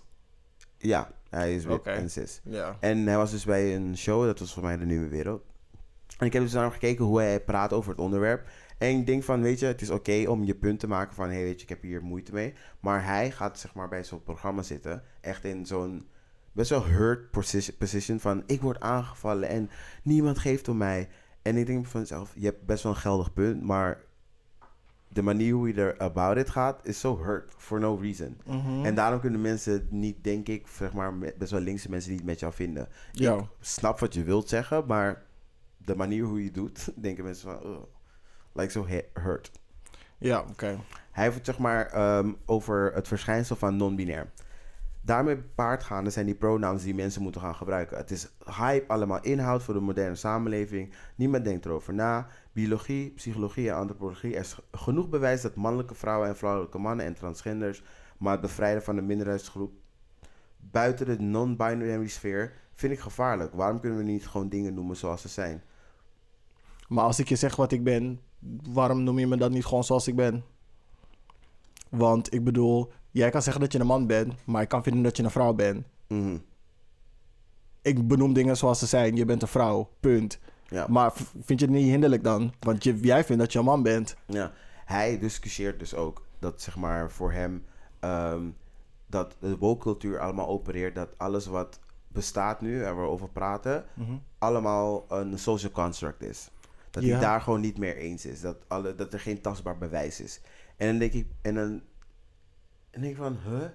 Ja, hij is wit en cis. Ja. En hij was dus bij een show, dat was voor mij de Nieuwe Wereld. En ik heb dus naar hem gekeken hoe hij praat over het onderwerp. En ik denk van, weet je, het is oké om je punt te maken van... hé, hey, weet je, ik heb hier moeite mee. Maar hij gaat zeg maar bij zo'n programma zitten. Echt in zo'n best wel hurt position, position van... ik word aangevallen en niemand geeft om mij. En ik denk van mezelf, je hebt best wel een geldig punt... maar de manier hoe je er about it gaat is zo hurt for no reason. Mhm. En daarom kunnen mensen niet, denk ik, zeg maar, best wel linkse mensen niet met jou vinden. Ja. Ik snap wat je wilt zeggen, maar de manier hoe je het doet, denken mensen van, "Ugh, like so he- hurt. Ja, oké. Hij heeft het zeg maar ehm, over het verschijnsel van non-binair. Daarmee paard gaande zijn die pronouns die mensen moeten gaan gebruiken. Het is hype, allemaal inhoud voor de moderne samenleving. Niemand denkt erover na. Biologie, psychologie en antropologie. Er is genoeg bewijs dat mannelijke vrouwen en vrouwelijke mannen en transgenders, maar het bevrijden van de minderheidsgroep buiten de non-binary sfeer vind ik gevaarlijk. Waarom kunnen we niet gewoon dingen noemen zoals ze zijn? Maar als ik je zeg wat ik ben, waarom noem je me dan niet gewoon zoals ik ben? Want ik bedoel, jij kan zeggen dat je een man bent, maar ik kan vinden dat je een vrouw bent. Mhm. Ik benoem dingen zoals ze zijn. Je bent een vrouw, punt. Ja. Maar vind je het niet hinderlijk dan? Want je, jij vindt dat je een man bent. Ja, hij discussieert dus ook dat zeg maar voor hem ehm, dat de woke cultuur allemaal opereert dat alles wat bestaat nu en waar we over praten allemaal een social construct is. Dat Ja. hij daar gewoon niet meer eens is. Dat, alle, dat er geen tastbaar bewijs is. En dan denk ik, en dan, en dan denk ik van, huh?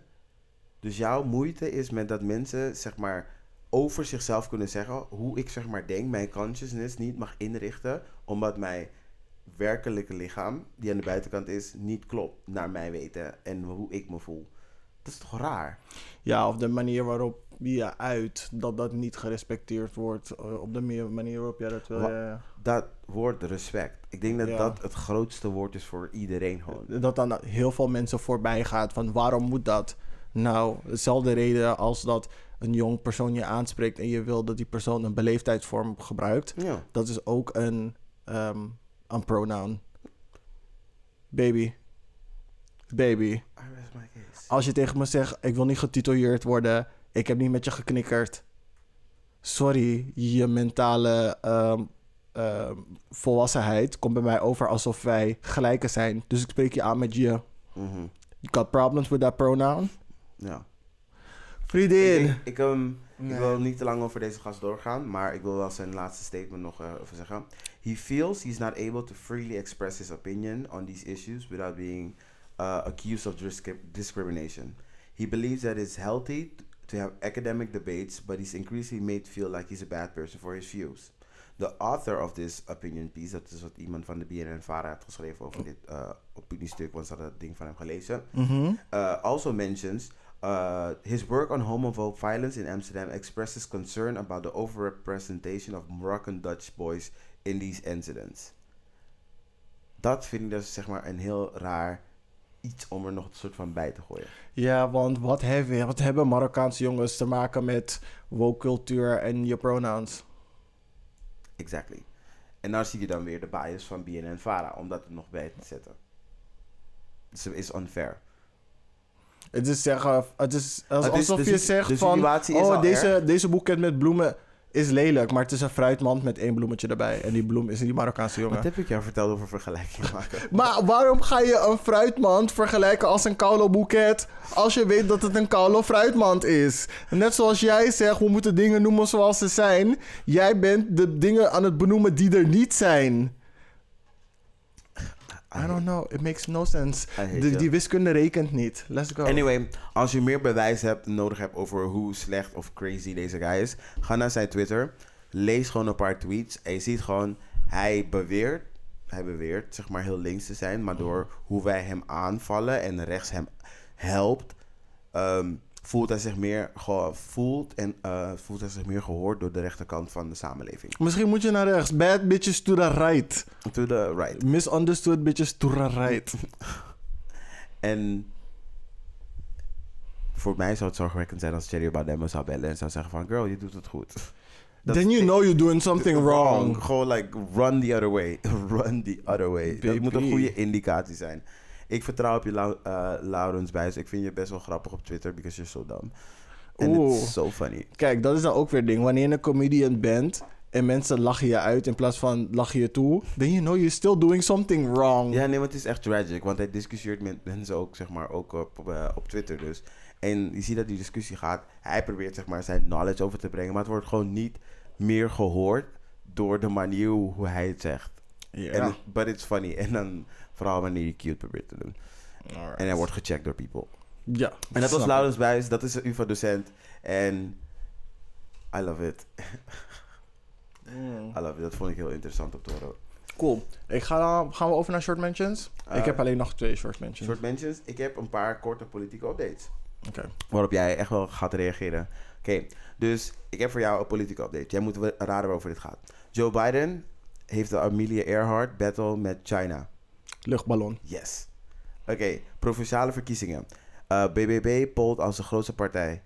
Dus jouw moeite is met dat mensen, zeg maar, over zichzelf kunnen zeggen hoe ik, zeg maar, denk, mijn consciousness niet mag inrichten, omdat mijn werkelijke lichaam, die aan de buitenkant is, niet klopt, naar mijn weten en hoe ik me voel. Dat is toch raar? Ja, of de manier waarop je uit dat dat niet gerespecteerd wordt. eh, Op de meer- manier waarop jij dat wil. Ja, ja. Dat woord respect. Ik denk dat Ja. dat het grootste woord is voor iedereen gewoon. Dat dan heel veel mensen voorbij gaat van waarom moet dat? Nou, dezelfde reden als dat een jong persoon je aanspreekt en je wil dat die persoon een beleefdheidsvorm gebruikt. Ja. Dat is ook een, ehm, een pronoun. Baby. Baby. Als je tegen me zegt, ik wil niet getituleerd worden, ik heb niet met je geknikkerd. Sorry, je mentale ehm, ehm, volwassenheid komt bij mij over alsof wij gelijken zijn. Dus ik spreek je aan met je. Mhm. You got problems with that pronoun? Ja. Vriendin. Ik, ik, ehm, Nee. ik wil niet te lang over deze gast doorgaan, maar ik wil wel zijn laatste statement nog eh, even zeggen. He feels he's not able to freely express his opinion on these issues without being uh, accused of discri- discrimination. He believes that it's healthy to have academic debates, but he's increasingly made feel like he's a bad person for his views. The author of this opinion piece, dat is wat iemand van de BNN-Vara heeft geschreven over dit uh, opiniestuk, want ze hadden het ding van hem gelezen. Mhm. uh, also mentions uh, his work on homophobe violence in Amsterdam expresses concern about the overrepresentation of Moroccan Dutch boys in these incidents. Dat vind ik dus zeg maar een heel raar iets om er nog een soort van bij te gooien. Ja, want wat hebben, wat hebben Marokkaanse jongens te maken met woke cultuur en je pronouns? Exactly. En daar zie je dan weer de bias van BNN Vara om dat er nog bij te zetten. Dus het is unfair. Het is zeggen, het is alsof je zegt van, oh deze, deze boeket met bloemen is lelijk, maar het is een fruitmand met één bloemetje erbij. En die bloem is die Marokkaanse jongen. Wat heb ik jou verteld over vergelijking maken? Maar waarom ga je een fruitmand vergelijken als een kaulo boeket als je weet dat het een kaulo fruitmand is? Net zoals jij zegt, we moeten dingen noemen zoals ze zijn. Jij bent de dingen aan het benoemen die er niet zijn. I don't know, it makes no sense. De, die wiskunde rekent niet. Let's go. Anyway, als je meer bewijs hebt, nodig hebt over hoe slecht of crazy deze guy is, ga naar zijn Twitter. Lees gewoon een paar tweets. En je ziet gewoon, hij beweert, hij beweert zeg maar heel links te zijn, maar door hoe wij hem aanvallen en rechts hem helpt, ehm, voelt hij zich meer ge- voelt en eh, voelt hij zich meer gehoord door de rechterkant van de samenleving. Misschien moet je naar rechts. Bad bitches to the right. To the right. Misunderstood bitches to the right. En voor mij zou het zorgwekkend zijn als Cherry Baudet me zou bellen en zou zeggen van, girl, je doet het goed. Then you know you're doing something wrong. Gewoon like run the other way. run the other way. Dat moet een goede indicatie zijn. Ik vertrouw op je, Lau eh, Laurens Buijs. Ik vind je best wel grappig op Twitter because you're so dumb. En it's so funny. Kijk, dat is dan ook weer het ding. Wanneer je een comedian bent en mensen lachen je uit in plaats van lachen je toe, then you know you're still doing something wrong. Ja, nee, want het is echt tragic. Want hij discussieert met mensen ook, zeg maar, ook op, op, eh, op Twitter dus. En je ziet dat die discussie gaat. Hij probeert, zeg maar, zijn knowledge over te brengen. Maar het wordt gewoon niet meer gehoord door de manier hoe hij het zegt. Ja. But it's funny. En dan vooral wanneer hij cute probeert te doen. Alright. En hij wordt gecheckt door people. Ja. En dat was. Laurens Buijs, dat is een UvA-docent. En I love it. Mm. I love it. Dat vond ik heel interessant om te horen. Cool. Ik ga, gaan we over naar short mentions? Eh, ik heb alleen nog twee short mentions. Short mentions. Ik heb een paar korte politieke updates. Oké. Waarop jij echt wel gaat reageren. Oké, dus ik heb voor jou een politieke update. Jij moet raden waarover dit gaat. Joe Biden heeft de Amelia Earhart battle met China. Luchtballon. Yes. Oké, provinciale verkiezingen. Eh, BBB polt als de grootste partij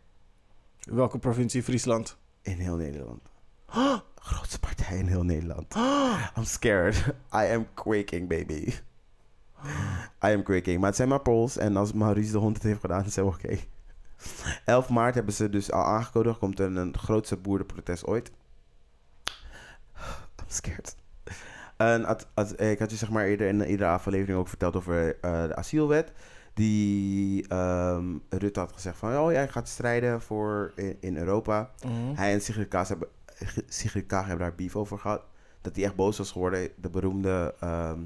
Welke provincie? Friesland. in heel Nederland. grootste partij in heel Nederland. I'm scared. I am quaking, baby. I am quaking. Maar het zijn maar polls. En als Maurice de hond het heeft gedaan, is het oké. 11 maart hebben ze dus al aangekondigd. Komt er een grootste boerenprotest ooit. I'm scared. En ad- ik had je zeg maar eerder in iedere aflevering ook verteld over eh, de asielwet. Die ehm Rutte had gezegd van... Oh, jij gaat strijden voor in, in Europa. Mhm. Hij en Sigrid Kaag hebben, Sigrid Kaag hebben daar beef over gehad. Dat hij echt boos was geworden. De beroemde ehm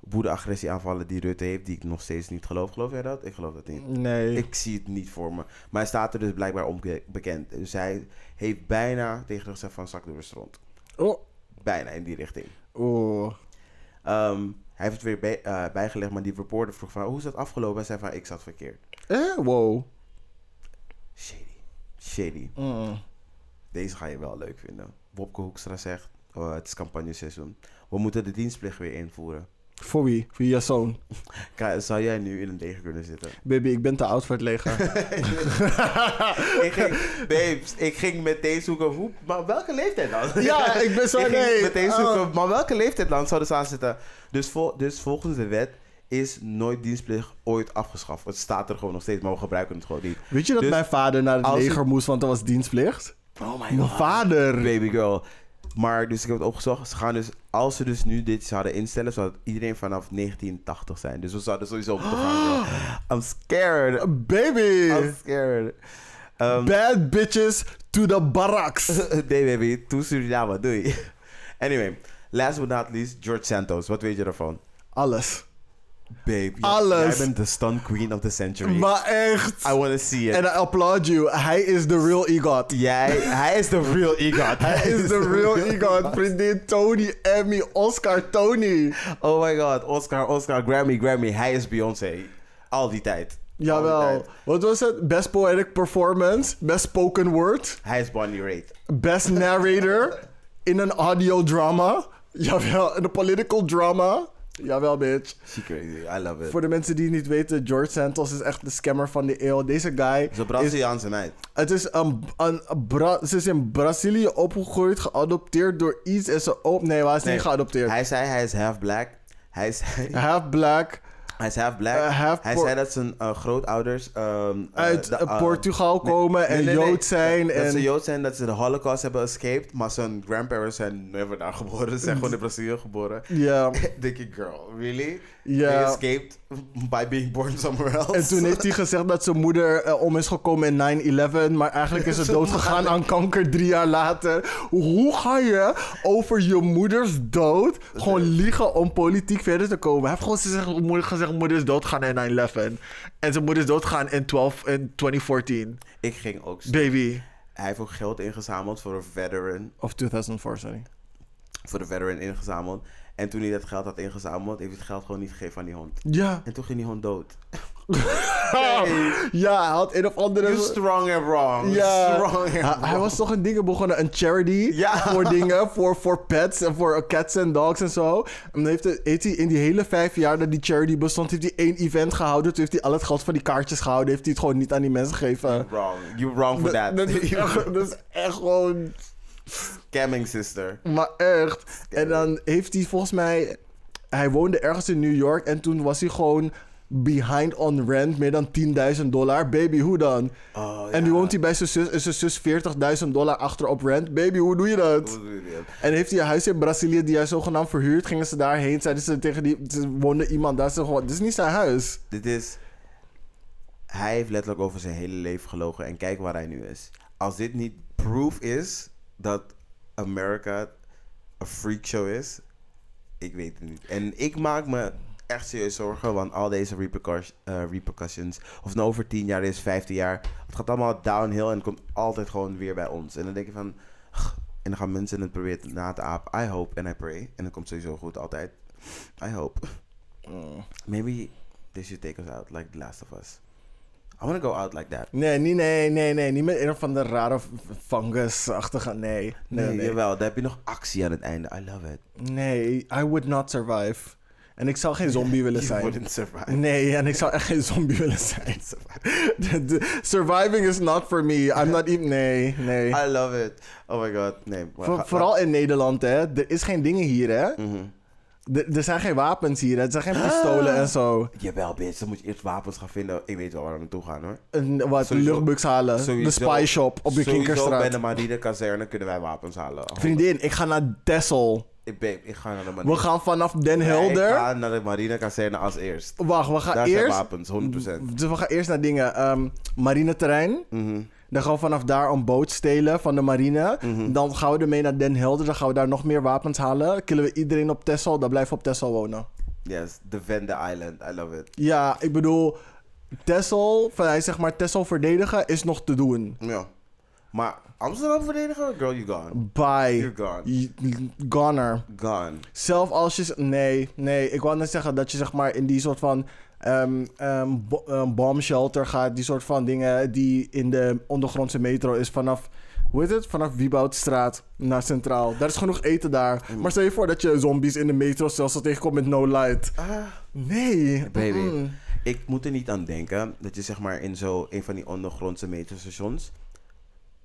woede-agressie-aanvallen die Rutte heeft, die ik nog steeds niet geloof. Geloof jij dat? Ik geloof dat niet. Nee. Ik zie het niet voor me. Maar hij staat er dus blijkbaar onbekend. Dus hij heeft bijna tegen haar gezegd van zak door de stront. Oh. Bijna in die richting. Oh. Ehm, hij heeft het weer bij- eh, bijgelegd, maar die reporter vroeg van hoe is dat afgelopen? Hij zei van ik zat verkeerd. Eh, wow. Shady. Shady. Mm. Deze ga je wel leuk vinden. Wopke Hoekstra zegt, oh, het is campagneseizoen. We moeten de dienstplicht weer invoeren. Voor wie? Voor je zoon. Ka- Zou jij nu in een leger kunnen zitten? Baby, ik ben te oud voor het leger. ik ging, babes, ik ging meteen zoeken, hoe, maar welke leeftijd dan? Ja, ik ben zo ik ging nee. meteen zoeken, Oh. maar welke leeftijd dan zouden ze aanzetten? Dus, vol, dus volgens de wet is nooit dienstplicht ooit afgeschaft. Het staat er gewoon nog steeds, maar we gebruiken het gewoon niet. Weet je dat Dus mijn vader naar het als leger moest, want er was dienstplicht? Oh my Mijn vader. Baby girl. Maar dus ik heb het opgezocht. Ze gaan dus, als ze dus nu dit zouden instellen, zou het iedereen vanaf 1980 zijn. Dus we zouden sowieso moeten gaan. girl. I'm scared. Baby. I'm scared. Um, Bad bitches to the barracks. nee, baby. Toe Suriname. Doei. Anyway, last but not least, George Santos. Wat weet je ervan? Alles. Babe, jij- Alles. Jij bent de stunt queen of the century. Maar echt. I want to see it. En I applaud you. Hij is the real EGOT. Jij, hij is de real EGOT. Hij is the real EGOT. Vriendin Tony, Emmy, Oscar, Tony. Oh my god, Oscar, Oscar, Grammy, Grammy. Hij is Beyoncé. Al die tijd. Jawel. Wat was het? Best Poetic Performance. Best Spoken Word. Hij is Bonnie Raitt. Best Narrator. In een audio drama. Jawel. In een political drama. Jawel, bitch. She crazy. I love it. Voor de mensen die het niet weten, George Santos is echt de scammer van de eeuw. Deze guy is Braziliaanse meid. Het is een, een Bra- ze is in Brazilië opgegroeid, geadopteerd door iets en ze op. Nee, hij is Nee, niet geadopteerd. Hij zei hij is half black. Hij zei Half black, hij is half black. Eh, half hij zei dat zijn grootouders uit de, Portugal komen en nee, nee, nee. Jood zijn. Dat, en dat ze Jood zijn, dat ze de Holocaust hebben escaped. Maar zijn grandparents zijn never daar geboren. Ze zijn gewoon in Brazilië geboren. Ja, denk ik, girl, really? Ja. They escaped by being born somewhere else. en toen heeft hij gezegd dat zijn moeder eh, om is gekomen in 9-11. Maar eigenlijk is ze dood gegaan aan kanker drie jaar later. Hoe ga je over je moeders dood gewoon liegen om politiek verder te komen? Hij heeft gewoon gezegd, moeder, gezegd moeder is doodgaan in 9-11. En zijn moeder is doodgaan in, 12, in 2014. Ik ging ook... Baby. Hij heeft ook geld ingezameld voor een veteran. Of 2004, sorry. Voor de veteran ingezameld. En toen hij dat geld had ingezameld, heeft hij het geld gewoon niet gegeven aan die hond. Ja. En toen ging die hond dood. Ja, hij had een of andere... You strong and wrong. Ja, Strong and hij, wrong. hij was toch een dingen begonnen, een charity Ja. voor dingen, voor, voor pets en voor cats en dogs en zo. En dan heeft, hij- heeft hij in die hele vijf jaar dat die charity bestond, heeft hij één event gehouden. Toen heeft hij al het geld van die kaartjes gehouden, heeft hij het gewoon niet aan die mensen gegeven. Wrong. You wrong for that. Dat, dat is echt, dat is echt gewoon... Scamming sister. Maar echt. En dan heeft hij volgens mij... Hij woonde ergens in New York en toen was hij gewoon behind on rent, meer dan 10.000 dollar. Baby, hoe dan? Oh, En nu woont hij bij zijn zus en zijn zus 40.000 dollar achter op rent. Baby, hoe doe je dat? Hoe doe je dit? En heeft hij een huis in Brazilië die hij zogenaamd verhuurd. Gingen ze daarheen, zeiden ze tegen die... Ze woonde iemand daar, ze gewoon... Dit is niet zijn huis. Dit is... Hij heeft letterlijk over zijn hele leven gelogen. En kijk waar hij nu is. Als dit niet proof is dat America een freakshow is... Ik weet het niet. En ik maak me echt serieus zorgen. Want al deze eh, repercussions... Of het nou over 10 jaar is, 15 jaar... Het gaat allemaal downhill en het komt altijd gewoon weer bij ons. En dan denk je van... En dan gaan mensen het proberen na te apen. I hope and I pray. En dat komt sowieso goed altijd. I hope. Maybe they should take us out like The Last of Us. I want to go out like that. Nee, niet, nee, nee, nee. Niet met een of andere rare fungus-achtige... Nee, nee, Nee, nee. jawel. Dan heb je nog actie aan het einde. I love it. Nee, I would not survive. En ik zou geen zombie willen You zijn. wouldn't survive. Nee, en ik zou echt geen zombie willen zijn. De- de- surviving is not for me. I'm not even... Nee, nee. I love it. Oh my god. Nee. Voor- vooral in Nederland, hè. Er is geen dingen hier, hè. Mhm. Er, er zijn geen wapens hier, hè. Er zijn geen pistolen en zo. Jawel, bitch. Dan moet je eerst wapens gaan vinden. Ik weet wel waar we naartoe gaan, hoor. Een, wat, Sowieso- luchtbugs halen. De Sowieso- spy shop op de Sowieso bij Kinkerstraat. de marine kazerne kunnen wij wapens halen. Vriendin, ik ga naar Texel. Ik, babe, ik ga naar de marine. We gaan vanaf Den Helder... Ik ga naar de marine kazerne als eerst. Wacht, we gaan Daar zijn eerst... wapens, 100%. Dus we gaan eerst naar dingen. ehm marineterrein. Mhm. Dan gaan we vanaf daar een boot stelen van de marine. Mhm. Dan gaan we ermee naar Den Helder. Dan gaan we daar nog meer wapens halen. Killen we iedereen op Texel. Dan blijven we op Texel wonen. Yes, the island. I love it. Ja, ik bedoel... Texel, van, hij zeg maar Texel verdedigen is nog te doen. Ja. Maar Amsterdam verdedigen? Girl, you gone. Bye. You're gone. Goner. Gone. Zelf als je... Nee, nee. Ik wou net zeggen dat je zeg maar in die soort van... bo- ehm, bomb shelter gaat. Die soort van dingen die in de ondergrondse metro is vanaf... Hoe heet het? Vanaf Wieboudstraat naar Centraal. Daar is genoeg eten daar. Mm. Maar stel je voor dat je zombies in de metrostelsel tegenkomt met no light. Ah. Nee. Baby. Mm-mm. Ik moet er niet aan denken dat je zeg maar in zo een van die ondergrondse metrostations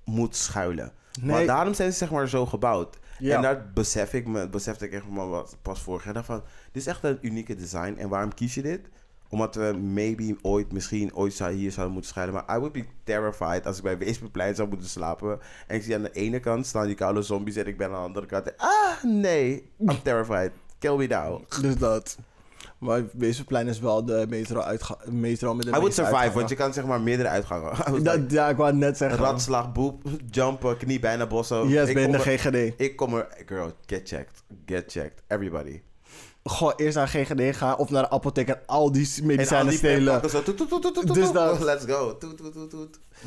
moet schuilen. Nee. Maar daarom zijn ze zeg maar zo gebouwd. Ja. En dat besef ik me, besefte ik echt maar wat- pas vorig jaar. Van, dit is echt een unieke design. En waarom kies je dit? Omdat we maybe ooit, misschien ooit zou, hier zouden moeten schuilen. Maar I would be terrified als ik bij Weesperplein zou moeten slapen. En ik zie aan de ene kant staan die koude zombies en ik ben aan de andere kant. Ah, nee. I'm terrified. Kill me now. Dus dat. Maar Wezenplein is wel de metro, uitga- metro met de I would survive, uitgangen. want je kan zeg maar meerdere uitgangen. Like, Dat, ja, ik wou het net zeggen. Ratslag, boep, jumpen, knie bijna bossen. Yes, ik ben er- GGD. Ik kom er, girl, get checked. Get checked. Everybody. Gewoon eerst naar GGD gaan of naar de apotheek en al die En al medicijnen die stelen. pakken zo, toet, toet, toet, toet, toet, Dus dat- Let's go.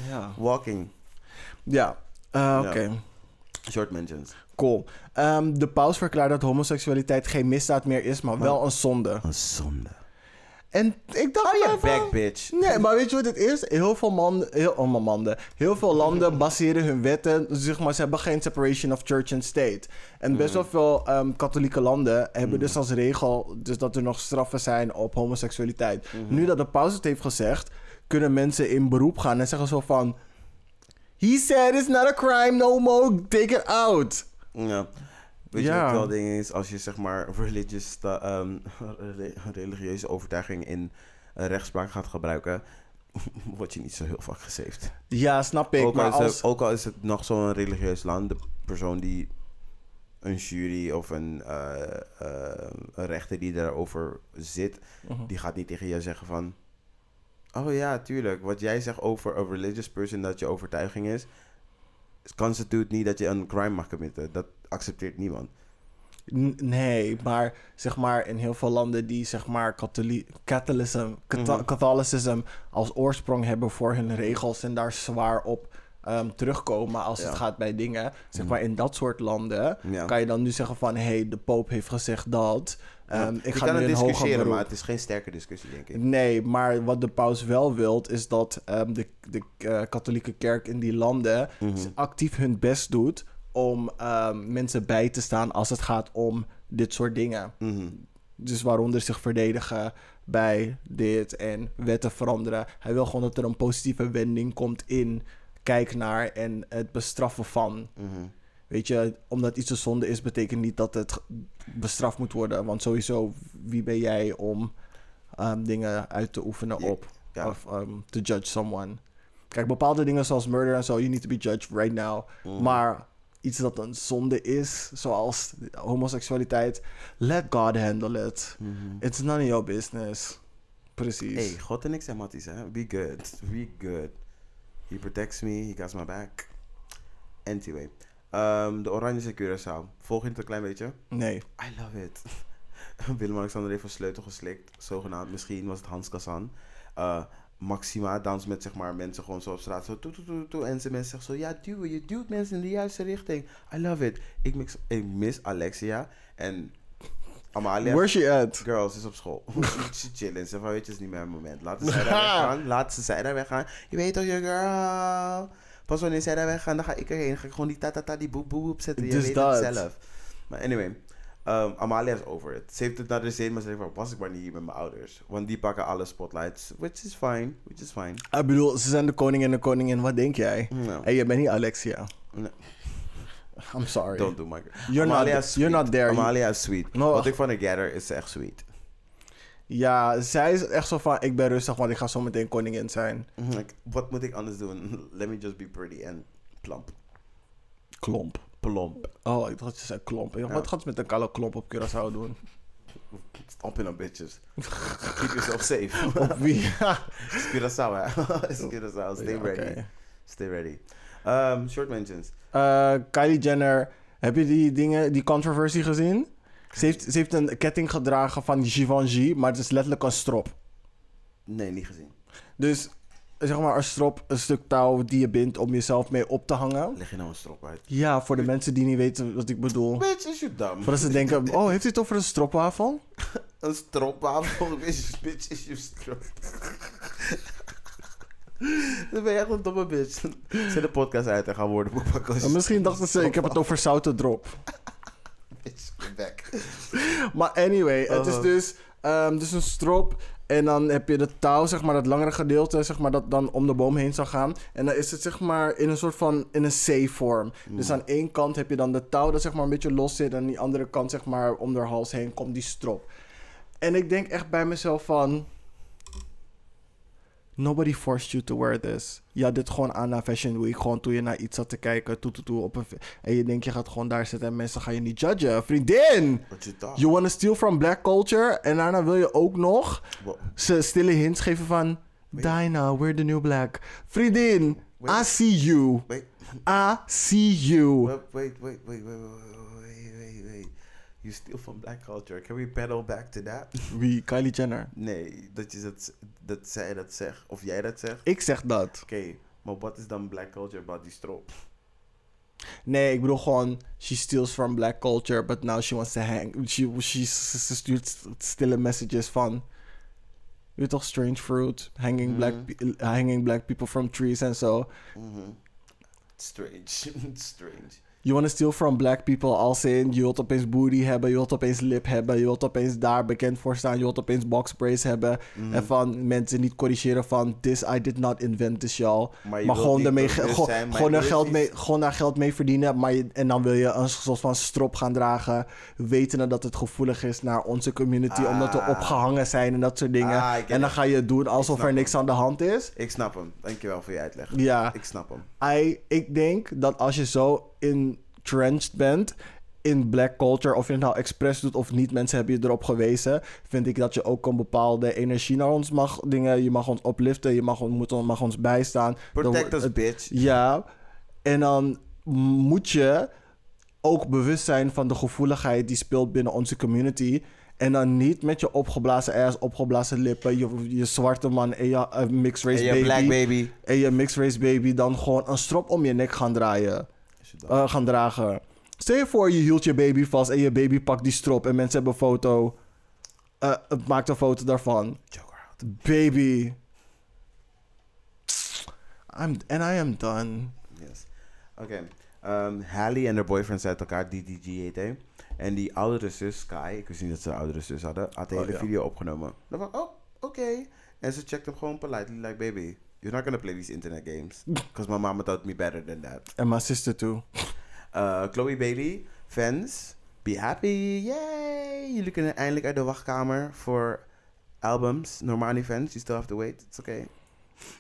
Ja, Walking. ja. Eh, oké. Short mentions. Cool. Ehm, de paus verklaart dat homoseksualiteit geen misdaad meer is, maar wel een zonde. Een zonde. En ik dacht... Oh back bitch. Nee, maar weet je wat het is? Heel veel man, heel, oh. Heel veel landen baseren hun wetten, zeg maar, ze hebben geen separation of church and state. En best wel veel ehm, katholieke landen hebben dus als regel dus dat er nog straffen zijn op homoseksualiteit. Nu dat de paus het heeft gezegd, kunnen mensen in beroep gaan en zeggen zo van... He said it's not a crime no more, take it out. Ja. Weet je wat wel ding is? Als je zeg maar religious, ehm, re- religieuze overtuiging in een rechtspraak gaat gebruiken, word je niet zo heel vaak gesaved. Ja, snap ik. Ook al, maar is het, als... ook al is het nog zo'n religieus land, de persoon die een jury of een, eh, eh, een rechter die daarover zit, Mhm. die gaat niet tegen je zeggen van... Oh ja, tuurlijk. Wat jij zegt over een religious person dat je overtuiging is, constitute niet dat je een crime mag committen. Dat accepteert niemand. Nee, maar zeg maar in heel veel landen die zeg maar katholi- katholicism, Mhm. katholicism als oorsprong hebben voor hun regels en daar zwaar op ehm, terugkomen als Ja. het gaat bij dingen. Zeg Mhm. maar in dat soort landen Ja. kan je dan nu zeggen van hé, hey, de poop heeft gezegd dat. Ehm, ik ga kan nu het discussiëren, maar het is geen sterke discussie, denk ik. Nee, maar wat de paus wel wilt, is dat ehm, de, de eh, katholieke kerk in die landen Mhm. actief hun best doet om ehm, mensen bij te staan als het gaat om dit soort dingen. Mhm. Dus waaronder zich verdedigen bij dit en wetten veranderen. Hij wil gewoon dat er een positieve wending komt in kijk naar en het bestraffen van. Mhm. Weet je, omdat iets een zonde is, betekent niet dat het bestraft moet worden. Want sowieso, wie ben jij om ehm, dingen uit te oefenen op? ja. Of um, to judge someone. Kijk, bepaalde dingen zoals murder en zo, you need to be judged right now. Mhm. Maar iets dat een zonde is, zoals homoseksualiteit, let God handle it. Mhm. It's none of your business. Precies. Hey, God en ik zijn matties, hè. Be good. Be good. He protects me. He got my back. Anyway. Ehm, de Oranje Curaçao. Volg je het een klein beetje? Nee. I love it. Willem-Alexander heeft een sleutel geslikt. Zogenaamd. Misschien was het Hans Kazan. Eh, Maxima dans met zeg maar mensen gewoon zo op straat. Zo toe, toe, toe, toe. En ze mensen zeggen zo, ja duwen. Je duwt mensen in de juiste richting. I love it. Ik mis, ik mis Alexia. En Amalia. Where's she at? Girl, ze is op school. ze chillen. Ze van, weet je, het is niet mijn moment. Laten zij daar weggaan. Laten ze zij daar weggaan. Je weet toch, je girl. Pas wanneer zij daar weggaan, dan ga ik erheen. Dan ga ik gewoon die ta-ta-ta, die boep boep zetten. Je Dus weet dat. het zelf. Maar anyway. um, Amalia is over it. Ze heeft het naar de zin, maar ze zegt van, was ik maar niet hier met mijn ouders. Want die pakken alle spotlights. Which is fine. Which is fine. Ik bedoel, ze zijn de koning en de koningin. Wat denk jij? Nou, Hey, je bent niet Alexia. I'm sorry. don't do my. You're not- is you're not there. Amalia is sweet. No. Wat ik van haar gather is echt sweet. Ja, zij is echt zo van, ik ben rustig, want ik ga zo meteen koningin zijn. Like, wat moet ik anders doen? Let me just be pretty and plump. Klomp. Plomp. Oh, ik dacht dat je zei klomp. Dacht, Wat gaat ze met een kale klomp op Curaçao doen? Stomping on bitches. Keep yourself safe. Op wie? It's Curaçao, hè? It's Curaçao. Stay Ja, ready. Stay ready. Um, short mentions. Eh, Kylie Jenner, heb je die dingen, die controversie gezien? Ze heeft, ze heeft een ketting gedragen van Givenchy, maar het is letterlijk een strop. Nee, niet gezien. Dus zeg maar een strop, een stuk touw die je bindt om jezelf mee op te hangen. Leg je nou een strop uit? Ja, voor de mensen die niet weten wat ik bedoel. Bitch, is je dam? Voordat ze denken, oh, heeft hij het over een stropwafel? Een stropwafel? Bitch, bitch, is je strop? Dan ben je echt een domme bitch. Zet de podcast uit en ga woordenboek pakken. misschien dachten ze, ik heb het over zoute drop. Back. Maar anyway, het is Uh-huh. dus, ehm, dus een strop. En dan heb je de touw, zeg maar, dat langere gedeelte, zeg maar, dat dan om de boom heen zou gaan. En dan is het, zeg maar, in een soort van, in een C-vorm. Dus aan één kant heb je dan de touw dat, zeg maar, een beetje los zit. En aan die andere kant, zeg maar, om de hals heen komt die strop. En ik denk echt bij mezelf van... Nobody forced you to wear this. Je had dit gewoon aan na Fashion Week. Gewoon toen je naar iets zat te kijken. Toe, toe, toe, op een, en je denkt, je gaat gewoon daar zitten en mensen gaan je niet judgen. Vriendin! You want to steal from black culture. En daarna wil je ook nog ze stille hints geven van... Dinah, we're the new black. Vriendin, I see you. Wait. I see you. Wait, wait, wait, wait, wait. wait You steal from black culture. Can we pedal back to that? Wie? Kylie Jenner. Nee, dat, je dat, dat zij dat zegt. Of jij dat zegt. Ik zeg dat. Oké, maar wat is dan black culture about die strop? Nee, ik bedoel gewoon... She steals from black culture, but now she wants to hang... She, she, ze stuurt st- stille messages van... Je toch, strange fruit. Hanging, black, Mhm. hanging black people from trees en zo. Mhm. Strange. Strange. You wanna steal from black people als in je wilt opeens booty hebben, je wilt opeens lip hebben, je wilt opeens daar bekend voor staan, je wilt opeens box braids hebben. Mhm. En van mensen niet corrigeren van this I did not invent this y'all. Maar gewoon, ermee, gewoon, zijn, er geld mee, gewoon daar geld mee verdienen. Maar je, en dan wil je een soort van strop gaan dragen. Wetende dat het gevoelig is naar onze community. Omdat we Ah. opgehangen zijn en dat soort dingen. Ah, en dan ga je doen alsof er niks hem. aan de hand is. Ik snap hem. Dankjewel voor je uitleg. Ja. Ik snap hem. I, ik denk dat als je zo entrenched bent in black culture, of je het nou expres doet of niet, mensen hebben je erop gewezen, vind ik dat je ook een bepaalde energie naar ons mag dingen. Je mag ons opliften, je mag, ons- moet, mag ons bijstaan. Protect us, bitch. Ja, en dan moet je ook bewust zijn van de gevoeligheid die speelt binnen onze community. En dan niet met je opgeblazen ass, opgeblazen lippen, je, je zwarte man en je eh, mixed race En je baby black baby. en je mixed race baby dan gewoon een strop om je nek gaan draaien. Eh, gaan dragen. Stel je voor, je hield je baby vast en je baby pakt die strop en mensen hebben een foto. het maakt een foto daarvan. Joker out. Baby. I'm, and I am done. Yes. Oké. Ehm, Hallie en haar boyfriend zijn uit elkaar, DDG heet hij. En die oudere zus, Sky, ik wist niet dat ze een oudere zus hadden, had de Oh, hele ja. video opgenomen. Dan van, oh, oké. En ze checkt hem gewoon politely, like, baby, you're not gonna play these internet games. Because my mama taught me better than that. And my sister too. Uh, Chloe Bailey, fans, be happy, yay! Jullie kunnen eindelijk uit de wachtkamer voor albums. Normani fans, you still have to wait, it's okay.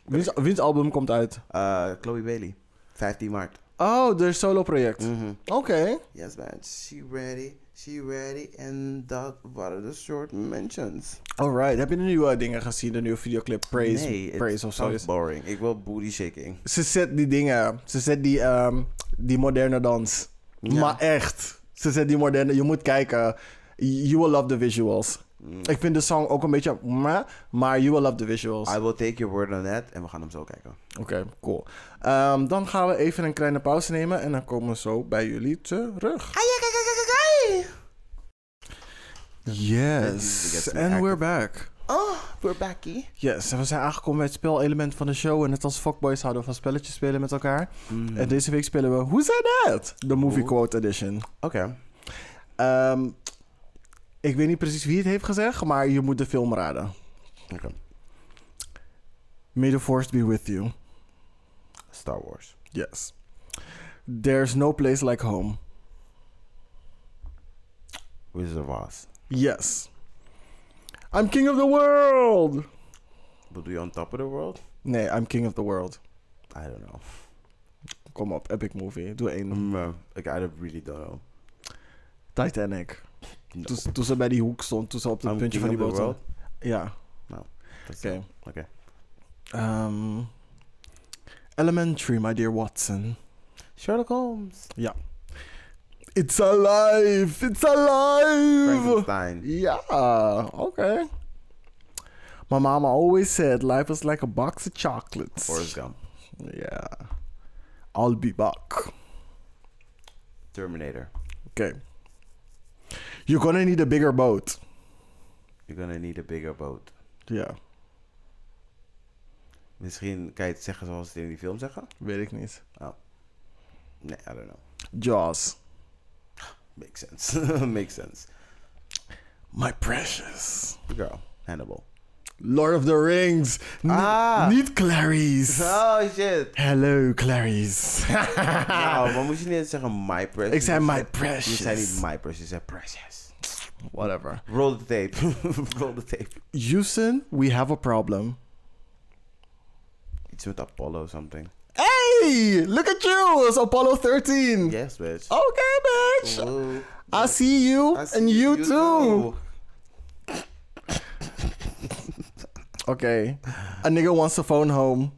Wiens, wiens album komt uit? Uh, Chloe Bailey, 15 maart. Oh, de solo project. Mhm. Oké. Yes, man. She ready. She ready. En dat waren de short mentions. Alright. Heb je de nieuwe dingen gezien? De nieuwe videoclip Praise, nee, Praise of zo? boring. Ik wil booty shaking. Ze zet die dingen. Ze zet die, ehm, die moderne dans. Ja. Maar echt. Ze zet die moderne. Je moet kijken. You will love the visuals. Mm. Ik vind de song ook een beetje. meh, Maar you will love the visuals. I will take your word on that. En we gaan hem zo kijken. Oké, cool. Ehm, dan gaan we even een kleine pauze nemen. En dan komen we zo bij jullie terug. usually Yes. Me And we're back. Oh, we're backy. Yes, en we zijn aangekomen bij het spelelement van de show. En net als fuckboys houden we van spelletjes spelen met elkaar. En deze week spelen we Who Said That? De Movie. Quote Edition. Oké. Ehm, ik weet niet precies wie het heeft gezegd, maar je moet de film raden. Oké. May the Force be with you. Star Wars. Yes. There's no place like home. Wizard of Oz. Yes. I'm king of the world. Bedoel je On Top of the World? Nee, I'm king of the world. I don't know. Kom op, epic movie. Doe één. Mm, uh, I, I really don't know. Titanic. No. Toen, toen ze bij die hoek stond, toen ze op het I'm puntje van die boot stond. Ja, That's oké. Oké. Elementary, my dear Watson. Sherlock Holmes. It's alive! It's alive! Frankenstein. Yeah, okay. My mama always said life is like a box of chocolates. Forrest Gump. Yeah. I'll be back. Terminator. Okay. You're gonna need a bigger boat. You're gonna need a bigger boat. Ja, Misschien kan je het zeggen zoals ze het in die film zeggen? weet ik niet. Nee, I don't know. Jaws. Makes sense. Makes sense. My precious. Girl. Hannibal. Lord of the Rings. N- Ah. Niet Clarice. Oh shit. Hello, Clarice. nou, maar moest je niet zeggen my precious? Ik zei Je my Je precious. zei niet my precious, je zei precious. Whatever. Roll the tape. Roll the tape. Houston, we have a problem. Iets met Apollo something. Hey, look at you. It's Apollo 13. Yes, bitch. Okay, bitch. Ooh. I see you I see and you, too. too. Okay. A nigga wants to phone home.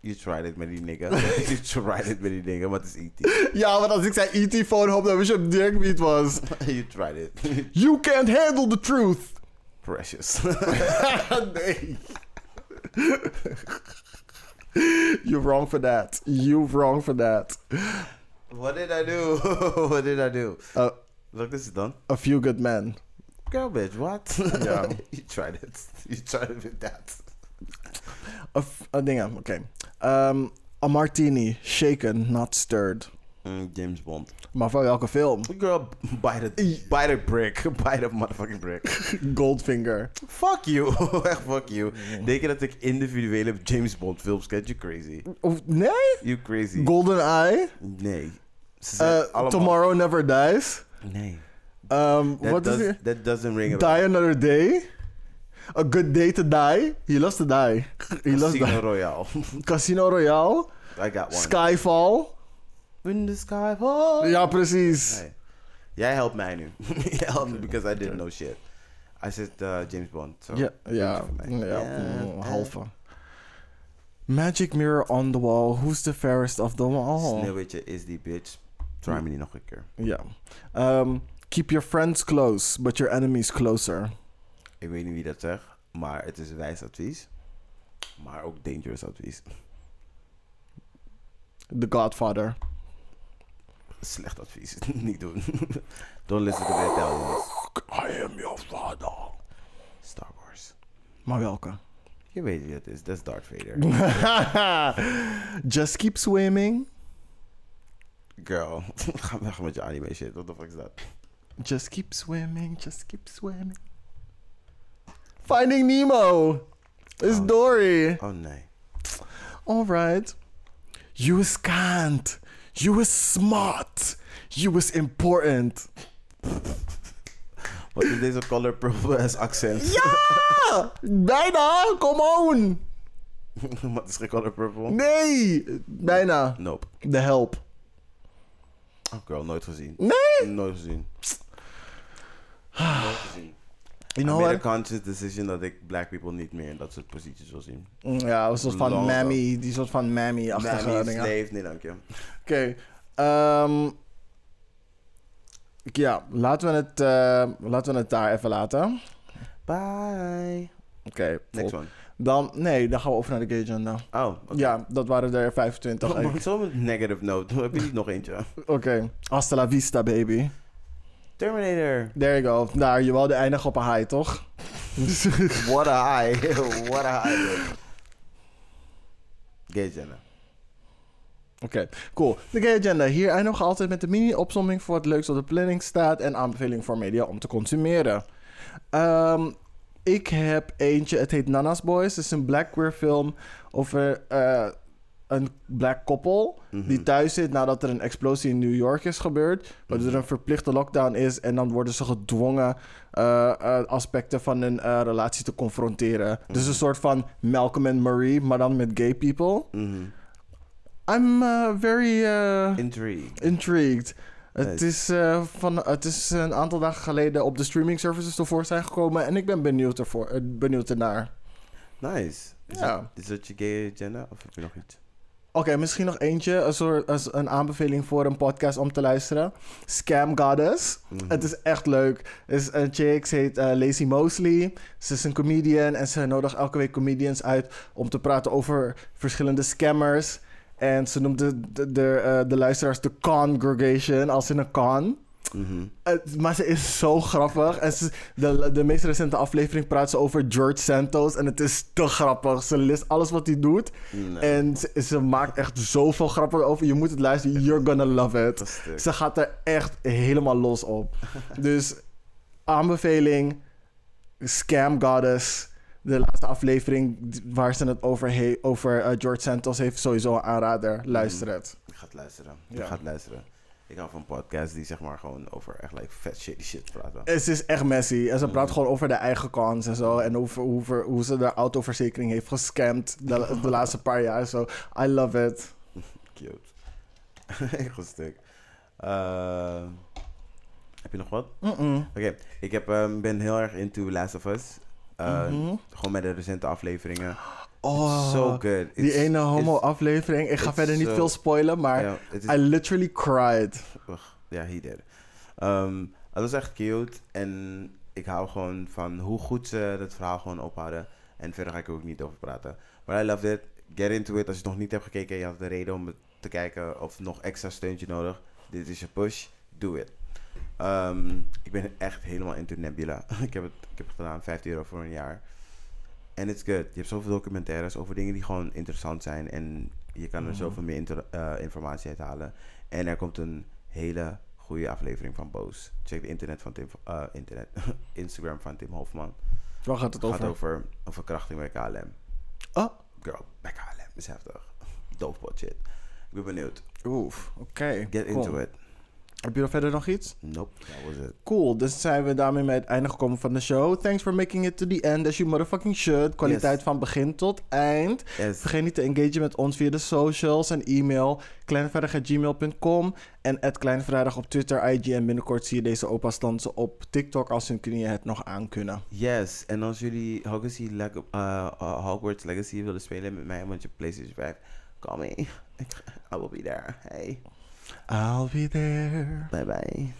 You tried it met die nigga. you tried it met die nigga, het is E.T. Ja, want als ik zei E.T. phone home, dan wist je direct wie het was. you tried it. You can't handle the truth. Precious. nee. You're wrong for that. You're wrong for that. What did I do? what did I do? Uh, Look, this is done. a few good men. Girl, bitch, what? Yeah. you tried it. You tried it with that. A, f- a dingen, okay. Um, a martini, shaken, not stirred. Mm, James Bond. Maar van welke film? Girl, buy the, buy the brick. Buy the motherfucking brick. Goldfinger. fuck you. Echt fuck you. Denk je dat ik individuele James Bond films ken? You crazy. Of, nee? You crazy. Golden Eye. nee. Ze Uh, allemaal... Tomorrow Never Dies. Nee. Um, That, what is does, it? that doesn't ring a bell. Die Another Day. A Good Day to Die. He loves to die. He loves Casino die. Royale. Casino Royale. I got one. Skyfall. When the sky falls. Ja, precies. Nee. Jij helpt mij nu. Jij helpt me because I didn't know shit. I said uh, James Bond. So Ja, ja, puntje voor mij. ja, Ja, mm, halve. Magic mirror on the wall. Who's the fairest of them all? Sneeuwwitje is die bitch. Try me niet nog een keer. Ja. Um, keep your friends close, but your enemies closer. Ik weet niet wie dat zegt, maar het is wijs advies. Maar ook dangerous advies. The Godfather. Slecht advies. niet doen. Don't listen to the Italians. I am your father. Star Wars. Maar welke? Je weet wie het is. Dat is Darth Vader. Just keep swimming. Girl. Ga weg met je anime shit. What the fuck is dat? Just keep swimming, just keep swimming. Finding Nemo. Is Oh. Dory. Oh nee. Alright. You was kind. You was smart. You was important. Wat is deze color purple as accent? Ja! Bijna! Come on! Wat is geen color purple? Nee! Bijna. Nope. The Help. Girl, nooit gezien. Nee! Nooit gezien. Nooit gezien. You I know made a conscious decision dat ik black people niet meer in dat soort posities wil zien. Ja, een soort van mammy. Die soort van mammy-achtige Mammy, dingen. slave, nee dank je. Oké. ehm, ja, laten we, het, eh, laten we het daar even laten. Bye. Oké. Next one. Dan, nee, dan gaan we over naar de gay agenda. Oh, oké. Ja, dat waren er 25. Oh, Oké. Zo'n negative note. Heb je niet nog eentje? Hasta la vista, baby. Terminator. There you go. Daar, je wilde eindigen op een high, toch? What a high. What a high. dude. Gay agenda. Oké, cool. De Gay Agenda. Hier eindigen we altijd met de mini-opsomming voor wat leuks op de planning staat en aanbeveling voor media om te consumeren. Ehm, ik heb eentje, het heet Nana's Boys. Het is een black queer film over eh, een black koppel die thuis zit nadat er een explosie in New York is gebeurd. Waardoor er een verplichte lockdown is en dan worden ze gedwongen eh, eh, aspecten van hun relatie te confronteren. Dus een soort van Malcolm en Marie, maar dan met gay people. Mhm. I'm very Intrigue. intrigued. Het is, uh, van, het is een aantal dagen geleden op de streaming services ervoor zijn gekomen. En ik ben benieuwd, ervoor, eh, benieuwd ernaar. Nice. Is, Ja. dat, is dat je gay agenda? Of heb je nog iets? Oké, misschien nog eentje. Een, soort, als een aanbeveling voor een podcast om te luisteren. Scam Goddess. Mhm. Het is echt leuk. Het is een chick, ze heet eh, Lacey Mosley. Ze is een comedian en ze nodigt elke week comedians uit om te praten over verschillende scammers. En ze noemt de, de, de, eh, de luisteraars de congregation, als in een con. Mhm. Maar ze is zo grappig. En ze, de, de meest recente aflevering praat ze over George Santos. En het is te grappig. Ze leest alles wat hij doet. Nee. En ze, ze maakt echt zoveel grappen over. Je moet het luisteren. You're gonna love it. Ze gaat er echt helemaal los op. dus aanbeveling: Scam Goddess. De laatste aflevering waar ze het over, he- over eh, George Santos heeft, sowieso een aanrader. Luister het. Ik ga het luisteren. Ja. Ik ga het luisteren. Ik hou van podcasts die zeg maar gewoon over echt like vet shitty shit praten. Het is echt messy. En ze praat Mhm. gewoon over de eigen cons en zo. En over, over hoe ze de autoverzekering heeft gescamd de, de laatste paar jaar. Zo, I love it. Cute. Echt een stuk. Eh, heb je nog wat? Oké, ik heb, ehm, ben heel erg into Last of Us. Eh, Mhm. Gewoon met de recente afleveringen. Oh, so good. die ene homo-aflevering. Ik ga verder niet so- veel spoilen, maar is I literally cried. Ja, he did. Ehm, het was echt cute. En ik hou gewoon van hoe goed ze het verhaal gewoon ophouden. En verder ga ik er ook niet over praten. Maar I love it. Get into it. Als je het nog niet hebt gekeken en je had de reden om te kijken of nog extra steuntje nodig. Dit is je push. Do it. Ehm, ik ben echt helemaal into Nebula. ik, heb het, ik heb het gedaan. 15 euro voor een jaar. En it's good. Je hebt zoveel documentaires over dingen die gewoon interessant zijn. En je kan er Mhm. zoveel meer inter- eh, informatie uit halen. En er komt een hele goede aflevering van Boos. Check de internet van Tim, eh, internet, Instagram van Tim Hofman. Waar gaat het Het over? gaat over een verkrachting bij KLM. Oh, Girl, bij KLM is heftig. Doofpot shit. Ik ben benieuwd. oef. Oké. Get cool. into it. Heb je nog verder nog iets? Nope, that was it. Cool, dus zijn we daarmee bij het einde gekomen van de show. Thanks for making it to the end, as you motherfucking should. Kwaliteit Yes. van begin tot eind. Yes. Vergeet niet te engagen met ons via de socials en e-mail. kleinvrijdag.gmail.com en @kleinvrijdag op Twitter, IG en binnenkort zie je deze opa's dansen op TikTok als hun knieën het nog aankunnen. Yes, en als jullie Hogwarts, uh, uh, Hogwarts Legacy willen spelen met mij, want je PlayStation 5, call me. I will be there. Hey, I'll be there. bye bye.